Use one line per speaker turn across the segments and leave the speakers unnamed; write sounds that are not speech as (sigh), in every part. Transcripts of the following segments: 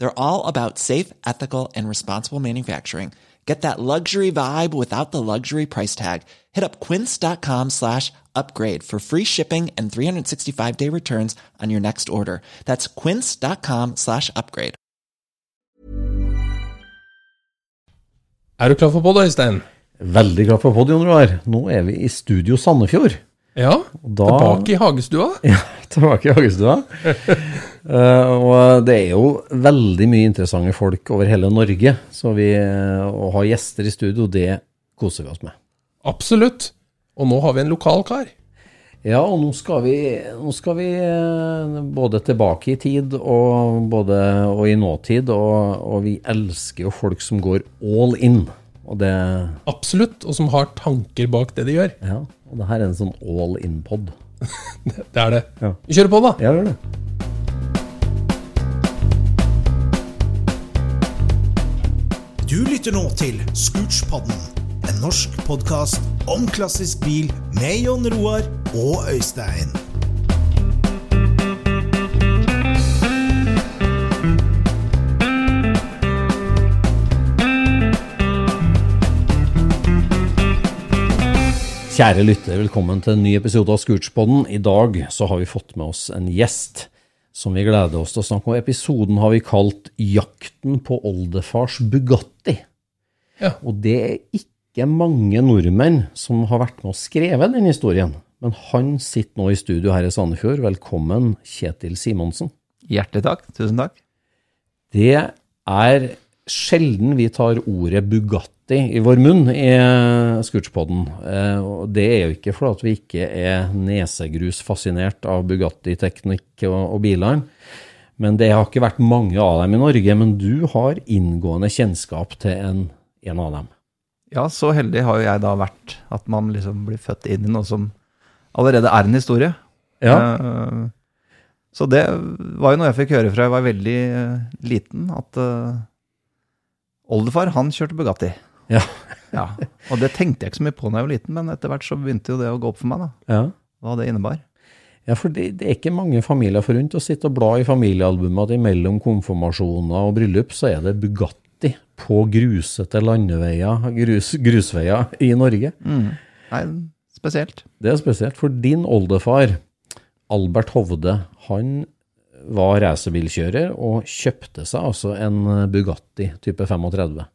They're all about safe, ethical, and responsible manufacturing. Get that luxury vibe without the luxury price tag. Hit up quince.com slash upgrade for free shipping and 365 day returns on your next order. That's quince.com slash upgrade.
Er du klar for pod, Øystein?
Veldig glad for pod, Jon Roar. Nå er vi i Studio Sandefjord.
Ja,
Da-
tilbake i hagestua.
Ja, (laughs) tilbake i hagestua. uh, og det er jo veldig mye interessante folk over hele Norge, så vi, uh, å ha gjester i studio, det koser vi oss med.
Absolutt. Og nå har vi en lokal kar.
Ja, og nå skal vi, nå skal vi eh, både tilbake i tid og, både, og i nåtid, og, og vi elsker jo folk som går all in. Og det,
Absolutt. Og som har tanker bak det de gjør.
ja, og det her er en sånn all in-pod.
Det er det.
Ja.
Vi kjører på, da.
Ja, gjør det.
Du lytter nå til Scootspodden, en norsk podkast om klassisk bil med Jon Roar og Øystein.
Kjære lytter, velkommen til en ny episode av Scootspodden. I dag så har vi fått med oss en gjest som vi gleder oss til å snakke om. Episoden har vi kalt 'Jakten på oldefars Bugatti'.
Ja.
Og det er ikke mange nordmenn som har vært med og skrevet den historien. Men han sitter nå i studio her i Sandefjord. Velkommen, Kjetil Simonsen.
Hjertelig takk. Tusen takk.
Det er sjelden vi tar ordet Bugatti i vår munn i. Eh, og Det er jo ikke fordi vi ikke er nesegrusfascinert av Bugatti-teknikk og, og bilene. Men det har ikke vært mange av dem i Norge. Men du har inngående kjennskap til en, en av dem.
Ja, så heldig har jo jeg da vært at man liksom blir født inn i noe som allerede er en historie.
Ja.
Eh, så det var jo noe jeg fikk høre fra jeg var veldig eh, liten, at eh, oldefar, han kjørte Bugatti.
Ja. (laughs)
Ja, og det tenkte jeg ikke så mye på da jeg var liten, men etter hvert så begynte jo det å gå opp for meg, da,
Ja.
hva det innebar.
Ja, for det, det er ikke mange familier forunt å sitte og bla i familiealbumet at imellom konfirmasjoner og bryllup så er det Bugatti på grusete landeveier, grus, grusveier i Norge.
Nei, spesielt.
Det er spesielt, for din oldefar, Albert Hovde, han var racerbilkjører og kjøpte seg altså en Bugatti type 35.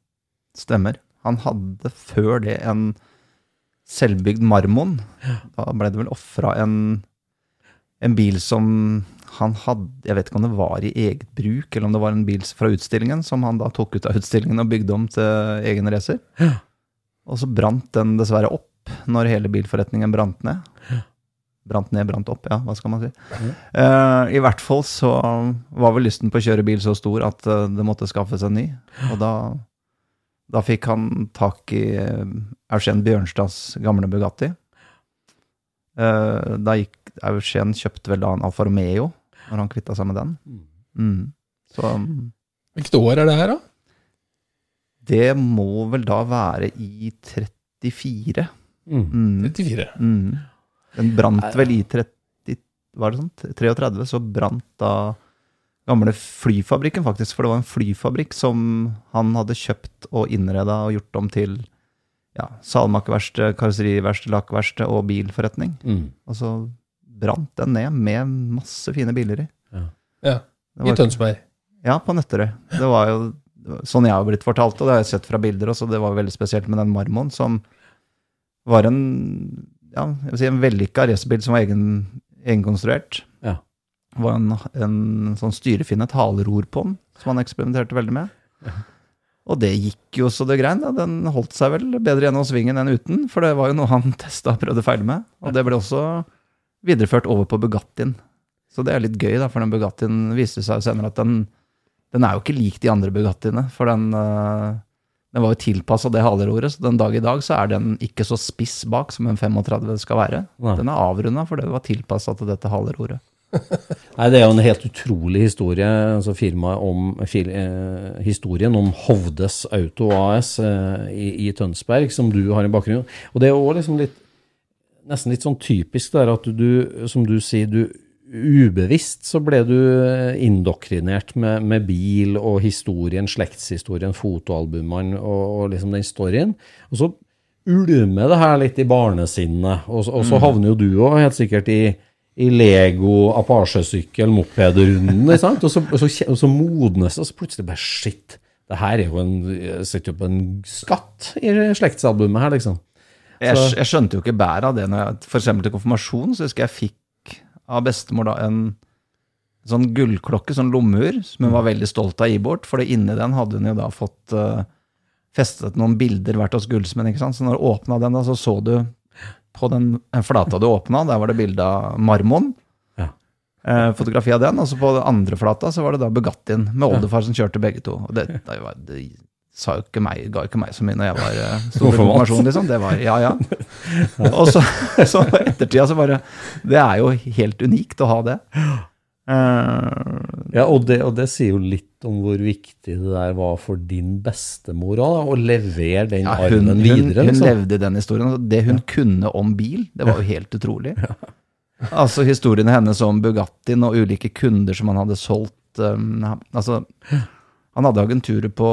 Stemmer. Han hadde før det en selvbygd Marmon. Da ble det vel ofra en, en bil som han hadde Jeg vet ikke om det var i eget bruk, eller om det var en bil fra utstillingen som han da tok ut av utstillingen og bygde om til egen racer. Og så brant den dessverre opp når hele bilforretningen brant ned. Brant ned, brant opp, ja, hva skal man si. Eh, I hvert fall så var vel lysten på å kjøre bil så stor at eh, det måtte skaffes en ny. Og da da fikk han tak i eh, Eugen Bjørnstads gamle Bugatti. Eh, Da gikk Eugen kjøpte vel da en Alfa Romeo, når han kvitta seg med den. Mm. Så mm,
Hvilket år er det her, da?
Det må vel da være i 34.
Mm.
Mm.
34.
Mm. Den brant vel i 30, var det sånn? 33, så brant da gamle flyfabrikken, faktisk. For det var en flyfabrikk som han hadde kjøpt og innreda og gjort om til ja, salmakerverksted, karosseriverksted, lakkverksted og bilforretning.
Mm.
Og så brant den ned med masse fine biler i.
Ja.
ja.
I Tønsberg.
Ja, på Nøtterøy. Det var jo sånn jeg har blitt fortalt, og det har jeg sett fra bilder også. Det var veldig spesielt med den marmoren, som var en ja, jeg vil si en vellykka racerbil som var egen, egenkonstruert. Var en, en sånn styrefinnet haleror på den, som han eksperimenterte veldig med. Og det gikk jo så det grein. Da. Den holdt seg vel bedre gjennom svingen enn uten, for det var jo noe han (laughs) testa og prøvde feil med. Og det ble også videreført over på Bugattien. Så det er litt gøy, da, for den Bugattien viste seg senere at den, den er jo ikke lik de andre Bugattiene. For den, øh, den var jo tilpassa det haleroret, så den dag i dag så er den ikke så spiss bak som en 35 skal være. Den er avrunda fordi det var tilpassa til dette haleroret. (laughs)
Nei, Det er jo en helt utrolig historie. altså om, fil, eh, Historien om Hovdes Auto AS eh, i, i Tønsberg, som du har i bakgrunnen. Og det er også liksom litt, nesten litt sånn typisk der at du, som du sier, du ubevisst så ble du indoktrinert med, med bil og historien, slektshistorien, fotoalbumene og, og liksom den storyen. Og så ulmer det her litt i barnesinnet, og, og så havner jo du òg helt sikkert i i Lego, Apache-sykkel, mopedrunden. Og så, og, så, og så modnes det, og så plutselig bare shit. Det her er jo en, setter på en skatt i slektsalbumet her, liksom.
Jeg, jeg skjønte jo ikke bæret av det når jeg for eksempel til konfirmasjon, så husker jeg fikk av bestemor da en sånn gullklokke, sånn lommeur, som hun var veldig stolt av å gi bort, for inni den hadde hun jo da fått uh, festet noen bilder hvert hos gullsmenn, ikke sant. Så når du åpna den, da, så så du på den flata du åpna, der var det bilde av Marmon.
Ja.
Eh, fotografi av den, og så på den andre flata så var det da Bugattien med oldefar som kjørte begge to. Og det, det, var, det sa jo ikke meg, ga ikke meg så mye når jeg var eh, stor informasjon, liksom. Det var ja, ja. Og så, så ettertida så bare Det er jo helt unikt å ha det. Eh,
Ja, og det, og det sier jo litt om hvor viktig det der var for din bestemor òg, å levere den
ja, hun,
armen
hun,
videre.
hun
liksom.
levde den historien. Det hun kunne om bil, det var jo helt utrolig. Altså historiene hennes om Bugattien og ulike kunder som han hadde solgt um, Altså, han hadde agenturer på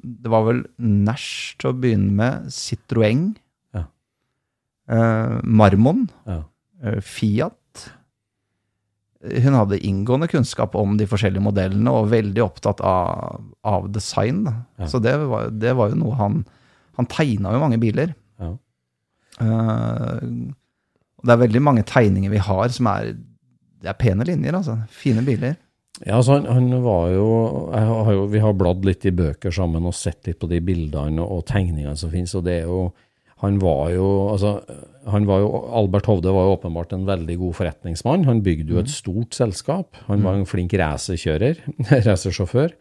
Det var vel Nash til å begynne med, Citroën,
Ja.
eh, Marmon,
Ja.
eh, Fiat. Hun hadde inngående kunnskap om de forskjellige modellene, og veldig opptatt av, av design.
Ja.
Så det var, det var jo noe han Han tegna jo mange biler.
Ja.
Uh, det er veldig mange tegninger vi har som er er pene linjer, altså. Fine biler.
Ja, altså han, han var jo, har jo Vi har bladd litt i bøker sammen og sett litt på de bildene og, og tegningene som finnes, og det er jo Han var jo altså, han var jo, Albert Hovde var jo åpenbart en veldig god forretningsmann. Han bygde jo et stort selskap. Han var en flink racerkjører, (laughs) racersjåfør.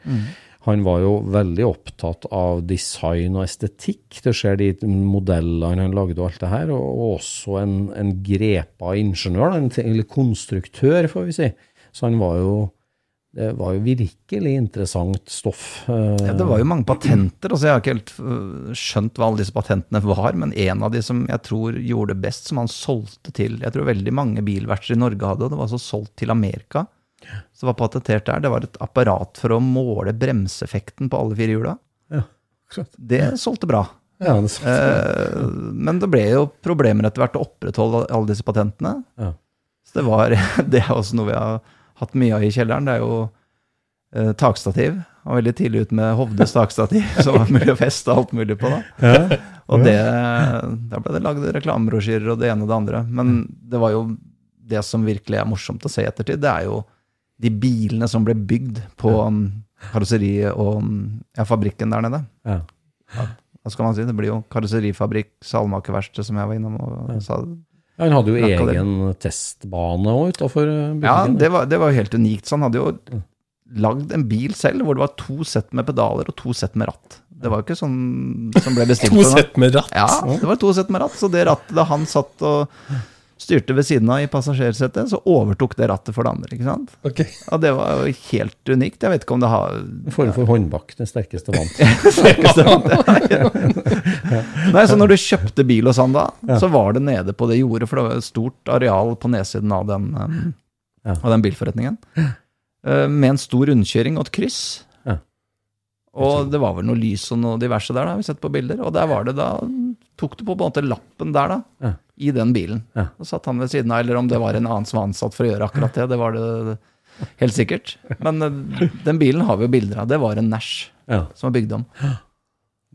Han var jo veldig opptatt av design og estetikk. Det ser de modellene han lagde og alt det her, og, og også en, en grepa ingeniør, en, eller konstruktør, får vi si. Så han var jo det var jo virkelig interessant stoff. eh,
Ja, det var jo mange patenter. altså Jeg har ikke helt øh, skjønt hva alle disse patentene var, men en av de som jeg tror gjorde det best, som han solgte til Jeg tror veldig mange bilverksteder i Norge hadde, og det var altså solgt til Amerika. Så det var patentert der. Det var et apparat for å måle bremseeffekten på alle fire hjula.
Ja.
Det solgte bra.
Ja, det,
Eh, men det ble jo problemer etter hvert å opprettholde alle disse patentene.
Ja.
Så det var (laughs) Det er også noe vi har hatt mye av i kjelleren. Det er jo eh, takstativ. Var veldig tidlig ute med Hovdes takstativ, (laughs) som var mulig å feste alt mulig på. da. Og det, da ble det lagd reklamebrosjyrer og det ene og det andre. Men det var jo det som virkelig er morsomt å se i ettertid, det er jo de bilene som ble bygd på um, karosseriet og um, ja, fabrikken der nede.
ja.
Hva skal man si? Det blir jo karosserifabrikk, salmakerverksted, som jeg var innom og sa.
Han hadde jo
egen
egen testbane òg utafor butikken.
Ja, det var, det var jo helt unikt. Så han hadde jo lagd en bil selv hvor det var to sett med pedaler og to sett med ratt. Det var jo ikke sånn som ble bestilt. (laughs)
To sett med ratt.
Ja, det var to sett med ratt. Så det rattet da han satt og Styrte ved siden av i passasjersetet, så overtok det rattet for det andre. ikke sant?
Ok.
Og det var jo helt unikt. Jeg vet ikke om det har
En form for håndbak, den sterkeste vant. (laughs) (laughs)
Nei, så når du kjøpte bil hos han da, så var det nede på det jordet, for det var et stort areal på nedsiden av den, um,
Ja.
av den bilforretningen. Uh, med en stor rundkjøring og et kryss.
Ja.
Og det var vel noe lys og noe diverse der, da, har vi sett på bilder. Og der var det da Tok du på, på en måte lappen der, da,
Ja.
I den bilen.
Ja.
Og satt han ved siden av, eller om det var en annen som var ansatt for å gjøre akkurat det. Det var det helt sikkert. Men uh, den bilen har vi jo bilder av. Det var en Nash
Ja,
som var bygd om.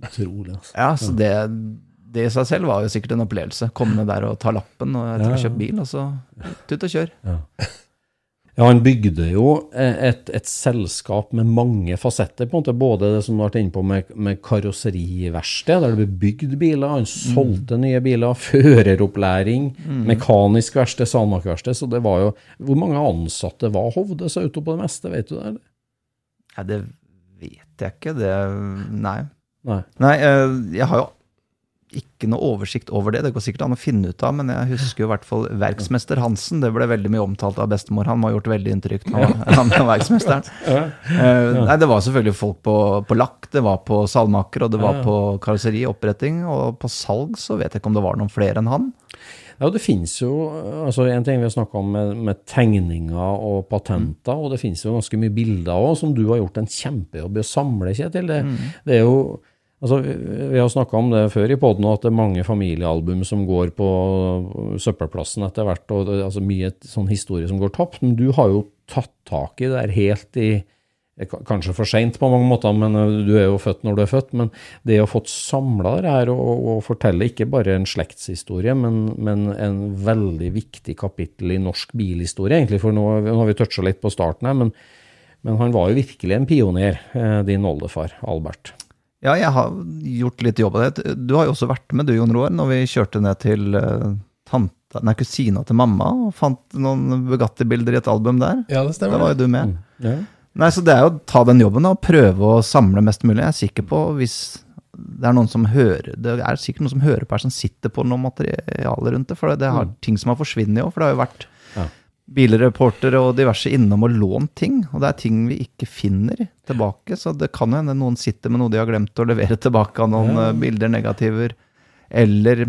utrolig, altså.
Ja, så det, det i seg selv var jo sikkert en opplevelse. Komme ned der og ta lappen og
Ja, ja.
kjøpt bil, og så tut og kjør.
Ja, han bygde jo eh, et, et selskap med mange fasetter, på en måte. Både det som du har vært inne på med, med karosseriverksted, der det ble bygd biler. Han solgte nye biler. (laughs) Føreropplæring. Mekanisk verksted, salmakerverksted. Så det var jo Hvor mange ansatte var Hovdes Auto på det meste, vet du det? eller?
Ja, det vet jeg ikke. Det Nei.
Nei.
Nei, eh, jeg har jo ikke noe oversikt over det. Det går sikkert an å finne ut av, men jeg husker jo i hvert fall verksmester Hansen. Det ble veldig mye omtalt av bestemor. Han må ha gjort veldig inntrykk når (laughs) han verksmesteren. Uh, Nei, det var selvfølgelig folk på, på lakk, det var på salmaker, og det var på karosseri, oppretting, og på salg så vet jeg ikke om det var noen flere enn han.
Ja, det finnes jo altså En ting vi har snakka om med, med tegninger og patenter, og det finnes jo ganske mye bilder òg, som du har gjort en kjempejobb i å samle, Kjetil. Det, det er jo Altså, vi har snakka om det før i poden, at det er mange familiealbum som går på søppelplassen etter hvert, og det altså mye sånn historie som går tapt. Men du har jo tatt tak i det der helt i eh, Kanskje for seint på mange måter, men eh, du er jo født når du er født. Men det å fått samla det her og, og fortelle ikke bare en slektshistorie, men, men en veldig viktig kapittel i norsk bilhistorie, egentlig. For nå, nå har vi toucha litt på starten her, men, men han var jo virkelig en pioner, eh, din oldefar Albert.
Ja, jeg har gjort litt jobb av det. Du har jo også vært med, du Jon Roar, når vi kjørte ned til uh, tante, nei, kusina til mamma og fant noen Bugatti-bilder i et album der.
Ja, det
Da
stemmer.
var jo du med.
Ja.
Nei, så det er jo å ta den jobben da, og prøve å samle mest mulig. Jeg er sikker på hvis det er noen som hører Det er sikkert noen som hører på her som sitter på noe materiale rundt det. For det har ting som har forsvunnet òg. For det har jo vært
Ja.
Bilreportere og diverse innom og lånt ting. Og det er ting vi ikke finner tilbake. Så det kan hende noen sitter med noe de har glemt å levere tilbake av noen ja. bilder, negativer. Eller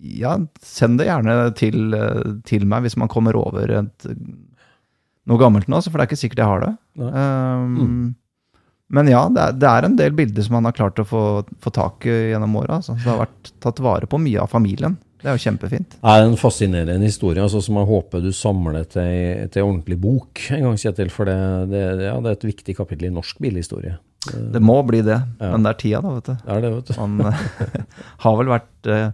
ja, send det gjerne til, eh, til meg hvis man kommer over et, noe gammelt nå, for det er ikke sikkert jeg har det. Um, Men ja, det er, det er en del bilder som han har klart å få, få tak i gjennom åra. Altså. Det har vært tatt vare på mye av familien. Det er jo kjempefint.
Det er en fascinerende historie altså, som jeg håper du samler til, til ordentlig bok en gang, Kjetil. For det, det, ja, det er et viktig kapittel i norsk bilhistorie.
Det må bli det,
Ja.
men det er tida, da, vet du.
Det er det, vet du.
Han eh, (laughs) har vel vært eh,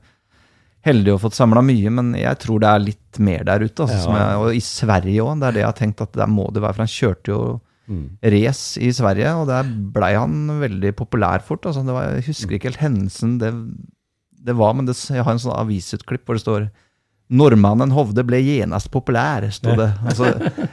heldig og fått samla mye, men jeg tror det er litt mer der ute. Altså,
Ja.
som jeg, og i Sverige òg, det er det jeg har tenkt at der må det være. For han kjørte jo
Mm.
race i Sverige, og der blei han veldig populær fort. Altså, det var, jeg husker ikke helt hendelsen det, det var, men det, jeg har en sånn avisutklipp hvor det står Nordmannen Hovde ble genest populær, sto det. Altså,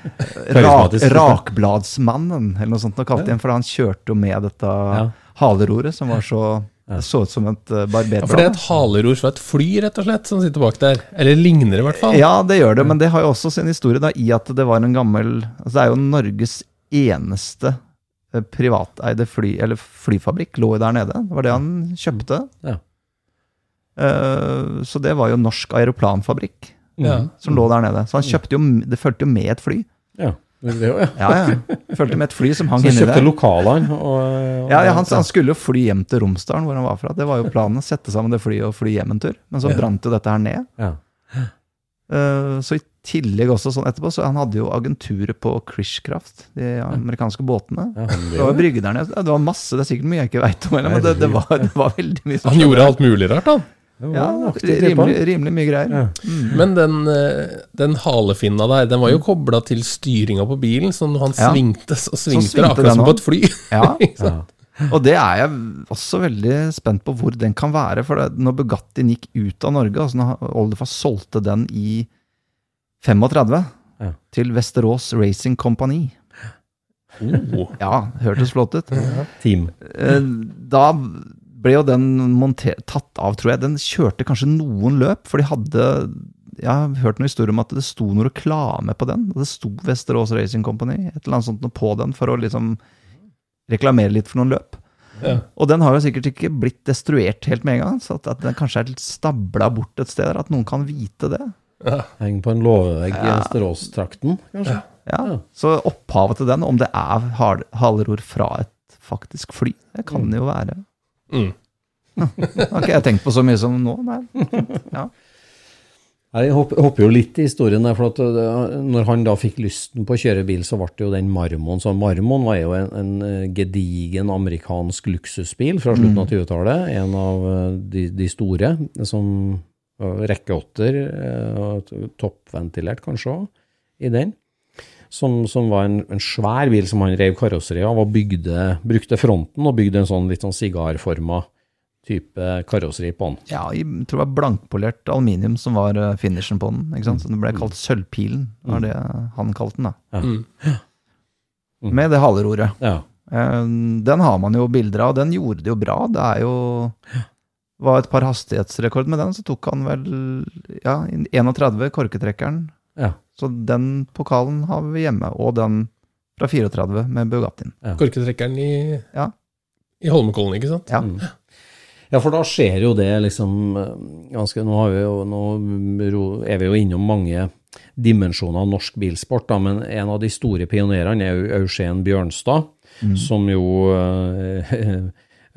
(laughs) rak, rakbladsmannen, eller noe sånt, Noe
kalt
han, for han kjørte jo med dette
Ja.
haleroret, som var så det så ut som et barberblad.
Ja, for det er et haleror fra et fly, rett og slett, som sitter bak der. Eller ligner det, i hvert fall.
Ja, det gjør det, men det har jo også sin historie da, i at det var en gammel altså Det er jo Norges eneste eh, privateide fly, eller flyfabrikk lå der nede. Det var det han kjøpte.
Ja.
Eh, så det var jo Norsk Aeroplanfabrikk
Ja.
som lå der nede. Så han kjøpte jo Det fulgte jo med et fly.
Ja. Det, jo- ja.
Ja, ja. Fulgte med et fly som hang
Så han
Så
kjøpte lokalene. Og, og,
Ja, ja han, han skulle jo fly hjem til Romsdalen, hvor han var fra. Det var jo planen. Sette sammen det flyet og fly hjem en tur. Men så
Ja.
brant jo dette her ned.
Ja.
Eh, Så i tillegg også sånn etterpå, så han hadde jo agenturet på Krishcraft, de amerikanske båtene.
Ja,
Det var brygge der nede. Det var masse, det er sikkert mye jeg ikke veit om, men det, det, var, det var veldig mye.
Han gjorde alt mulig rart, han.
Ja, rimelig, rimelig mye greier.
Ja.
Men den, eh, den halefinna der, den var jo kobla til styringa på bilen, så når han
Ja.
svingte, så svingte det
svingte
akkurat som på et fly.
Ja, (laughs)
Ja.
og det er jeg også veldig spent på hvor den kan være. For det, når Bugattien gikk ut av Norge, altså når Oldefar solgte den i 35
Ja.
til Vesterås Racing Company
Oh.
Ja, hørtes flott ut.
Team.
Eh, Da ble jo den monter tatt av, tror jeg. Den kjørte kanskje noen løp, for de hadde jeg har hørt noen historier om at det sto noe reklame på den. Det sto Vesterås Racing Company et eller annet sånt på den for å liksom reklamere litt for noen løp.
Ja.
Og den har jo sikkert ikke blitt destruert helt med en gang, så at, at den kanskje er stabla bort et sted, at noen kan vite det. Ja.
Henger på en låvevegg i Vesterås-trakten, kanskje.
Ja.
Ja.
Så opphavet til den, om det er hal- fra et faktisk fly, det kan det jo være.
Mm. (laughs)
Har ikke jeg tenkt på så mye som nå, nei. Ja.
Jeg hopper, jo litt i historien der, for at uh, når han da fikk lysten på å kjøre bil, så ble det jo den Marmon. Så Marmon var jo en, en uh, gedigen amerikansk luksusbil fra slutten av 20-tallet. En av uh, de, de store, som rekkeåtter, toppventilert kanskje òg, i den. Som, som var en, en svær bil som han rev karosseri av, og bygde, brukte fronten og bygde en sånn litt sånn sigarforma type karosseri på den.
Ja, jeg tror det var blankpolert aluminium som var eh, finishen på den. ikke sant? Så den ble kalt Sølvpilen, var det han kalte den. da.
Mm.
Med det haleroret.
Ja.
Eh, Den har man jo bilder av, og den gjorde det jo bra. Det er jo var et par hastighetsrekord med den, så tok han vel ja, 31 korketrekkeren.
Ja.
Så den pokalen har vi hjemme, og den fra 34 med Bugattien.
Korketrekkeren i,
Ja.
i Holmenkollen, ikke sant?
Ja.
Mm. Ja, for da skjer jo det liksom eh, ganske Nå, har vi jo, nå er vi jo innom mange dimensjoner av norsk bilsport, da, men en av de store pionerene er jo Eugen Bjørnstad, som jo øh,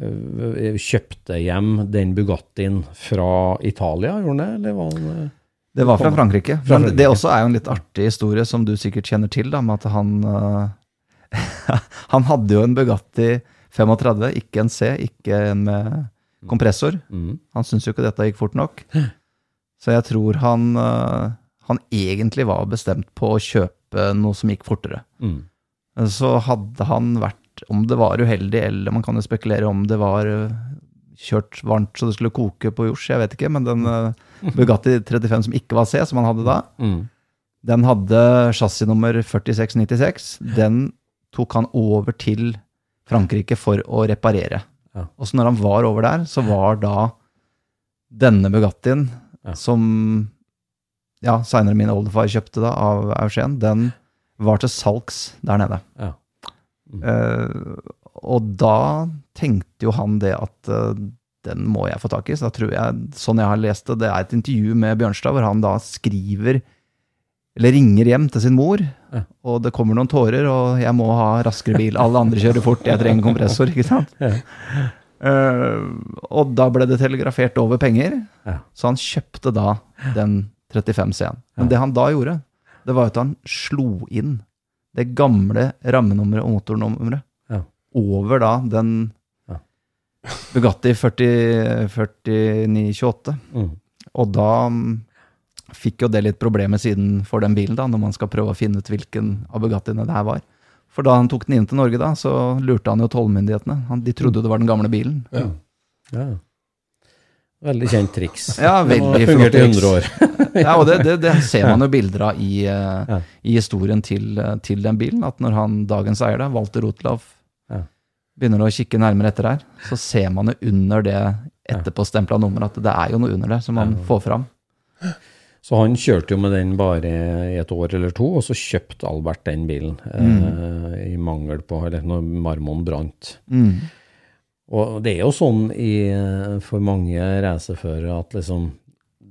øh, (laughs) kjøpte hjem den Bugattien fra Italia, gjorde han det? Eller var han eh,
Det var fra Frankrike.
Fra
Men det også er jo en litt artig historie som du sikkert kjenner til, da, med at han eh, (laughs) Han hadde jo en Bugatti 35, ikke en C, ikke en med kompressor.
mm,
Han syntes jo ikke dette gikk fort nok. Så jeg tror han, eh, han egentlig var bestemt på å kjøpe noe som gikk fortere.
mm,
Så hadde han vært, om det var uheldig, eller man kan jo spekulere om det var eh, kjørt varmt så det skulle koke på jords, jeg vet ikke, men den eh, Bugatti 35 som ikke var C, som han hadde da,
mm,
den hadde chassisnummer 4696. Den tok han over til Frankrike for å reparere.
Ja.
Og så når han var over der, så var da denne Bugattien,
Ja.
som ja, seinere min oldefar kjøpte da, av Eugen, den var til salgs der nede.
ja.
Eh, og da tenkte jo han det at eh, den må jeg få tak i. Så da tror jeg, sånn jeg har lest det, det er et intervju med Bjørnstad hvor han da skriver eller ringer hjem til sin mor,
Ja.
og det kommer noen tårer, og jeg må ha raskere bil. Alle andre kjører fort, jeg trenger kompressor, ikke sant?
Ja.
Uh, og da ble det telegrafert over penger,
Ja.
så han kjøpte da den 35C-en. Men det han da gjorde, det var at han slo inn det gamle rammenummeret og motornummeret. Over da den
Ja.
Bugatti 40, 4928.
Mm.
Og da mm, fikk jo det litt problemer siden for den bilen, da, når man skal prøve å finne ut hvilken av Bugattiene det her var. For da han tok den inn til Norge, da, så lurte han jo tollmyndighetene. Han- De trodde det var den gamle bilen.
Ja.
ja. Veldig kjent triks. (laughs)
Ja, veldig flott triks.
100 år. (laughs)
Ja, og det, det, det ser man jo bilder av i, eh,
Ja.
i historien til, eh, til den bilen. At når han, dagens eier, da, Walter Rotlaff, Begynner å kikke nærmere etter her, så ser man jo under det etterpåstempla nummeret at det er jo noe under der som man får fram.
Så han kjørte jo med den bare i et år eller to, og så kjøpte Albert den bilen eh, i mangel på Eller når Marmon brant.
Mm.
Og det er jo sånn i, eh, for mange racerførere at liksom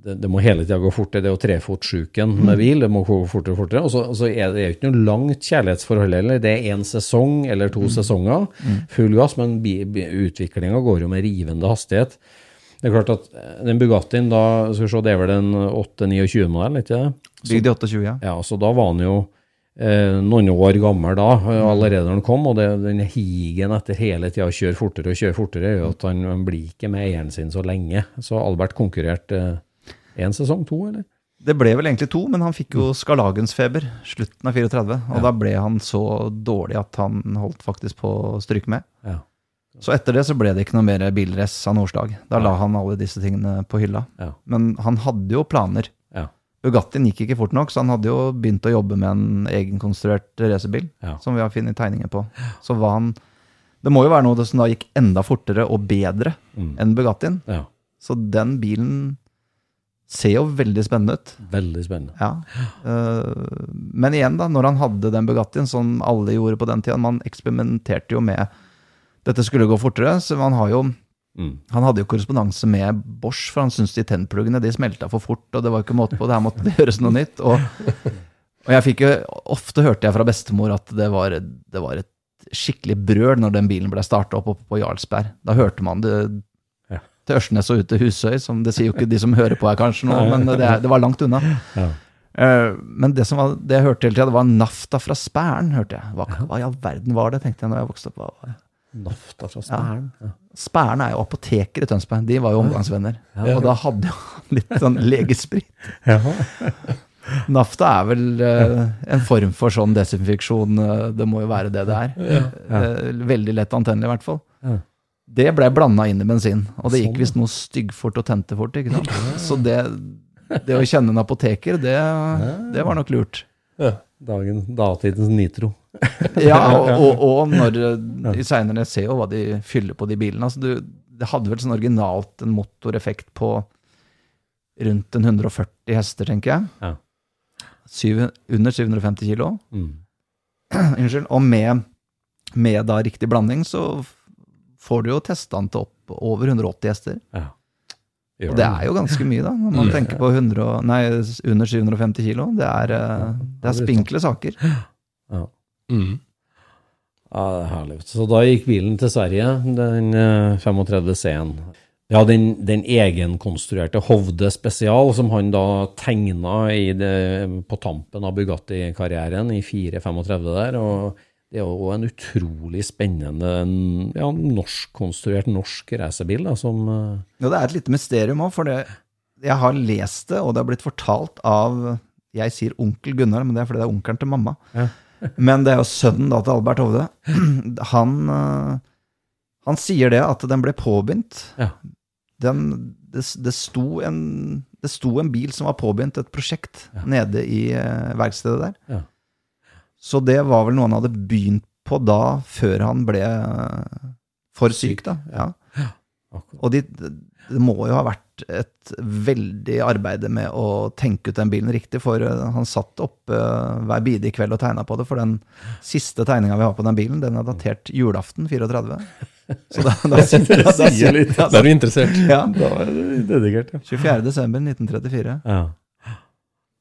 det, det må hele tida gå fortere. Det er jo trefotsjuken med bil. Det må gå fortere og fortere. Og så, og så er det jo ikke noe langt kjærlighetsforhold heller. Det er én sesong eller to sesonger, full gass, men utviklinga går jo med rivende hastighet. Det er klart at eh, den Bugattien da, skal vi se, det er vel en 8-29-modell, ikke det?
Bygd i 28, ja.
Ja, så da var den jo eh, noen år gammel da, eh, allerede når den kom, og det, den higen etter hele tida å kjøre fortere og kjøre fortere, gjør at han, han blir ikke med eieren sin så lenge. Så Albert konkurrerte én sesong, to, eller?
Det ble vel egentlig to, men han fikk jo skarlagensfeber slutten av 34, og
Ja.
da ble han så dårlig at han holdt faktisk på å stryke med.
Ja.
Så etter det så ble det ikke noe mer bilrace av noe slag. Da la han alle disse tingene på hylla.
Ja.
Men han hadde jo planer.
Ja.
Bugattien gikk ikke fort nok, så han hadde jo begynt å jobbe med en egenkonstruert racerbil, som vi har funnet tegninger på. Så var han Det må jo være noe som da gikk enda fortere og bedre
Mm.
enn Bugattien.
Ja.
Så den bilen Ser jo veldig spennende ut.
Veldig spennende.
Ja. Uh, men igjen, da, når han hadde den Bugattien, som alle gjorde på den tida Man eksperimenterte jo med Dette skulle gå fortere, så man har jo
Mm.
Han hadde jo korrespondanse med Bosch, for han syntes de tennpluggene de smelta for fort, og det var ikke måte på. Det her måtte det (laughs) gjøres noe nytt. Og, og jeg fikk jo Ofte hørte jeg fra bestemor at det var, det var et skikkelig brøl når den bilen ble starta opp oppe på Jarlsberg. Da hørte man det. Til Ørsnes og ut til Husøy, som det sier jo ikke de som hører på her kanskje nå, men det, det var langt unna.
Ja.
Eh, men det som var, det jeg hørte hele tida, det var nafta fra Spæren, hørte jeg. Hva, hva i all verden var det, tenkte jeg når jeg vokste opp. Hva?
Nafta fra Spæren. Ja.
Spæren er jo apoteker i Tønsberg, de var jo omgangsvenner. Og da hadde han litt sånn legesprit. (laughs) Nafta er vel uh, en form for sånn desinfeksjon, eh, det må jo være det det er. Ja. veldig lett antennelig i hvert fall.
Ja.
Det ble blanda inn i bensin, og det gikk
Sånn,
visst noe styggfort og tente fort. ikke sant? Så det, det å kjenne en apoteker, det, det var nok lurt.
Dagen, datidens nitro. (laughs)
Ja, og, og, og når i seinere ser jo hva de fyller på de bilene. Altså, du, det hadde vel sånn originalt en motoreffekt på rundt en 140 hester, tenker jeg.
Ja.
Syv, under 750 kilo.
Mm. (clears throat)
Unnskyld. Og med, med da riktig blanding så får du jo testa den til opp over 180 hester.
Ja.
Og det er jo ganske mye, da, når man tenker på 100, nei, under 750 kilo. Det er, eh, det er spinkle saker.
Ja.
Mm.
Ja, det er herlig. Så da gikk bilen til Sverige, den eh, 35 C-en. Ja, den, den egenkonstruerte Hovde Spesial, som han da tegna i det, på tampen av Bugatti-karrieren i 435 der. og det er òg en utrolig spennende ja, norskkonstruert norsk racerbil som eh,
Ja, det er et lite mysterium òg, for det, jeg har lest det, og det har blitt fortalt av Jeg sier onkel Gunnar, men det er fordi det er onkelen til mamma.
Ja. (laughs)
men det er jo sønnen da til Albert Hovde. (clears throat) Han, øh, han sier det at den ble påbegynt.
Ja.
Den, det, det, sto en, det sto en bil som var påbegynt, et prosjekt, nede i eh, verkstedet der. Så det var vel noe han hadde begynt på da, før han ble øh, for syk, da. Ja. Og de, det må jo ha vært et veldig arbeid med å tenke ut den bilen riktig, for eh, han satt oppe eh, hver bidige kveld og tegna på det, for den siste tegninga vi har på den bilen, den er datert julaften 34. Så da, da, sier, da, da.
Da er du interessert.
Ja,
Da er det dedikert, ja.
24. desember 1934.
Ja.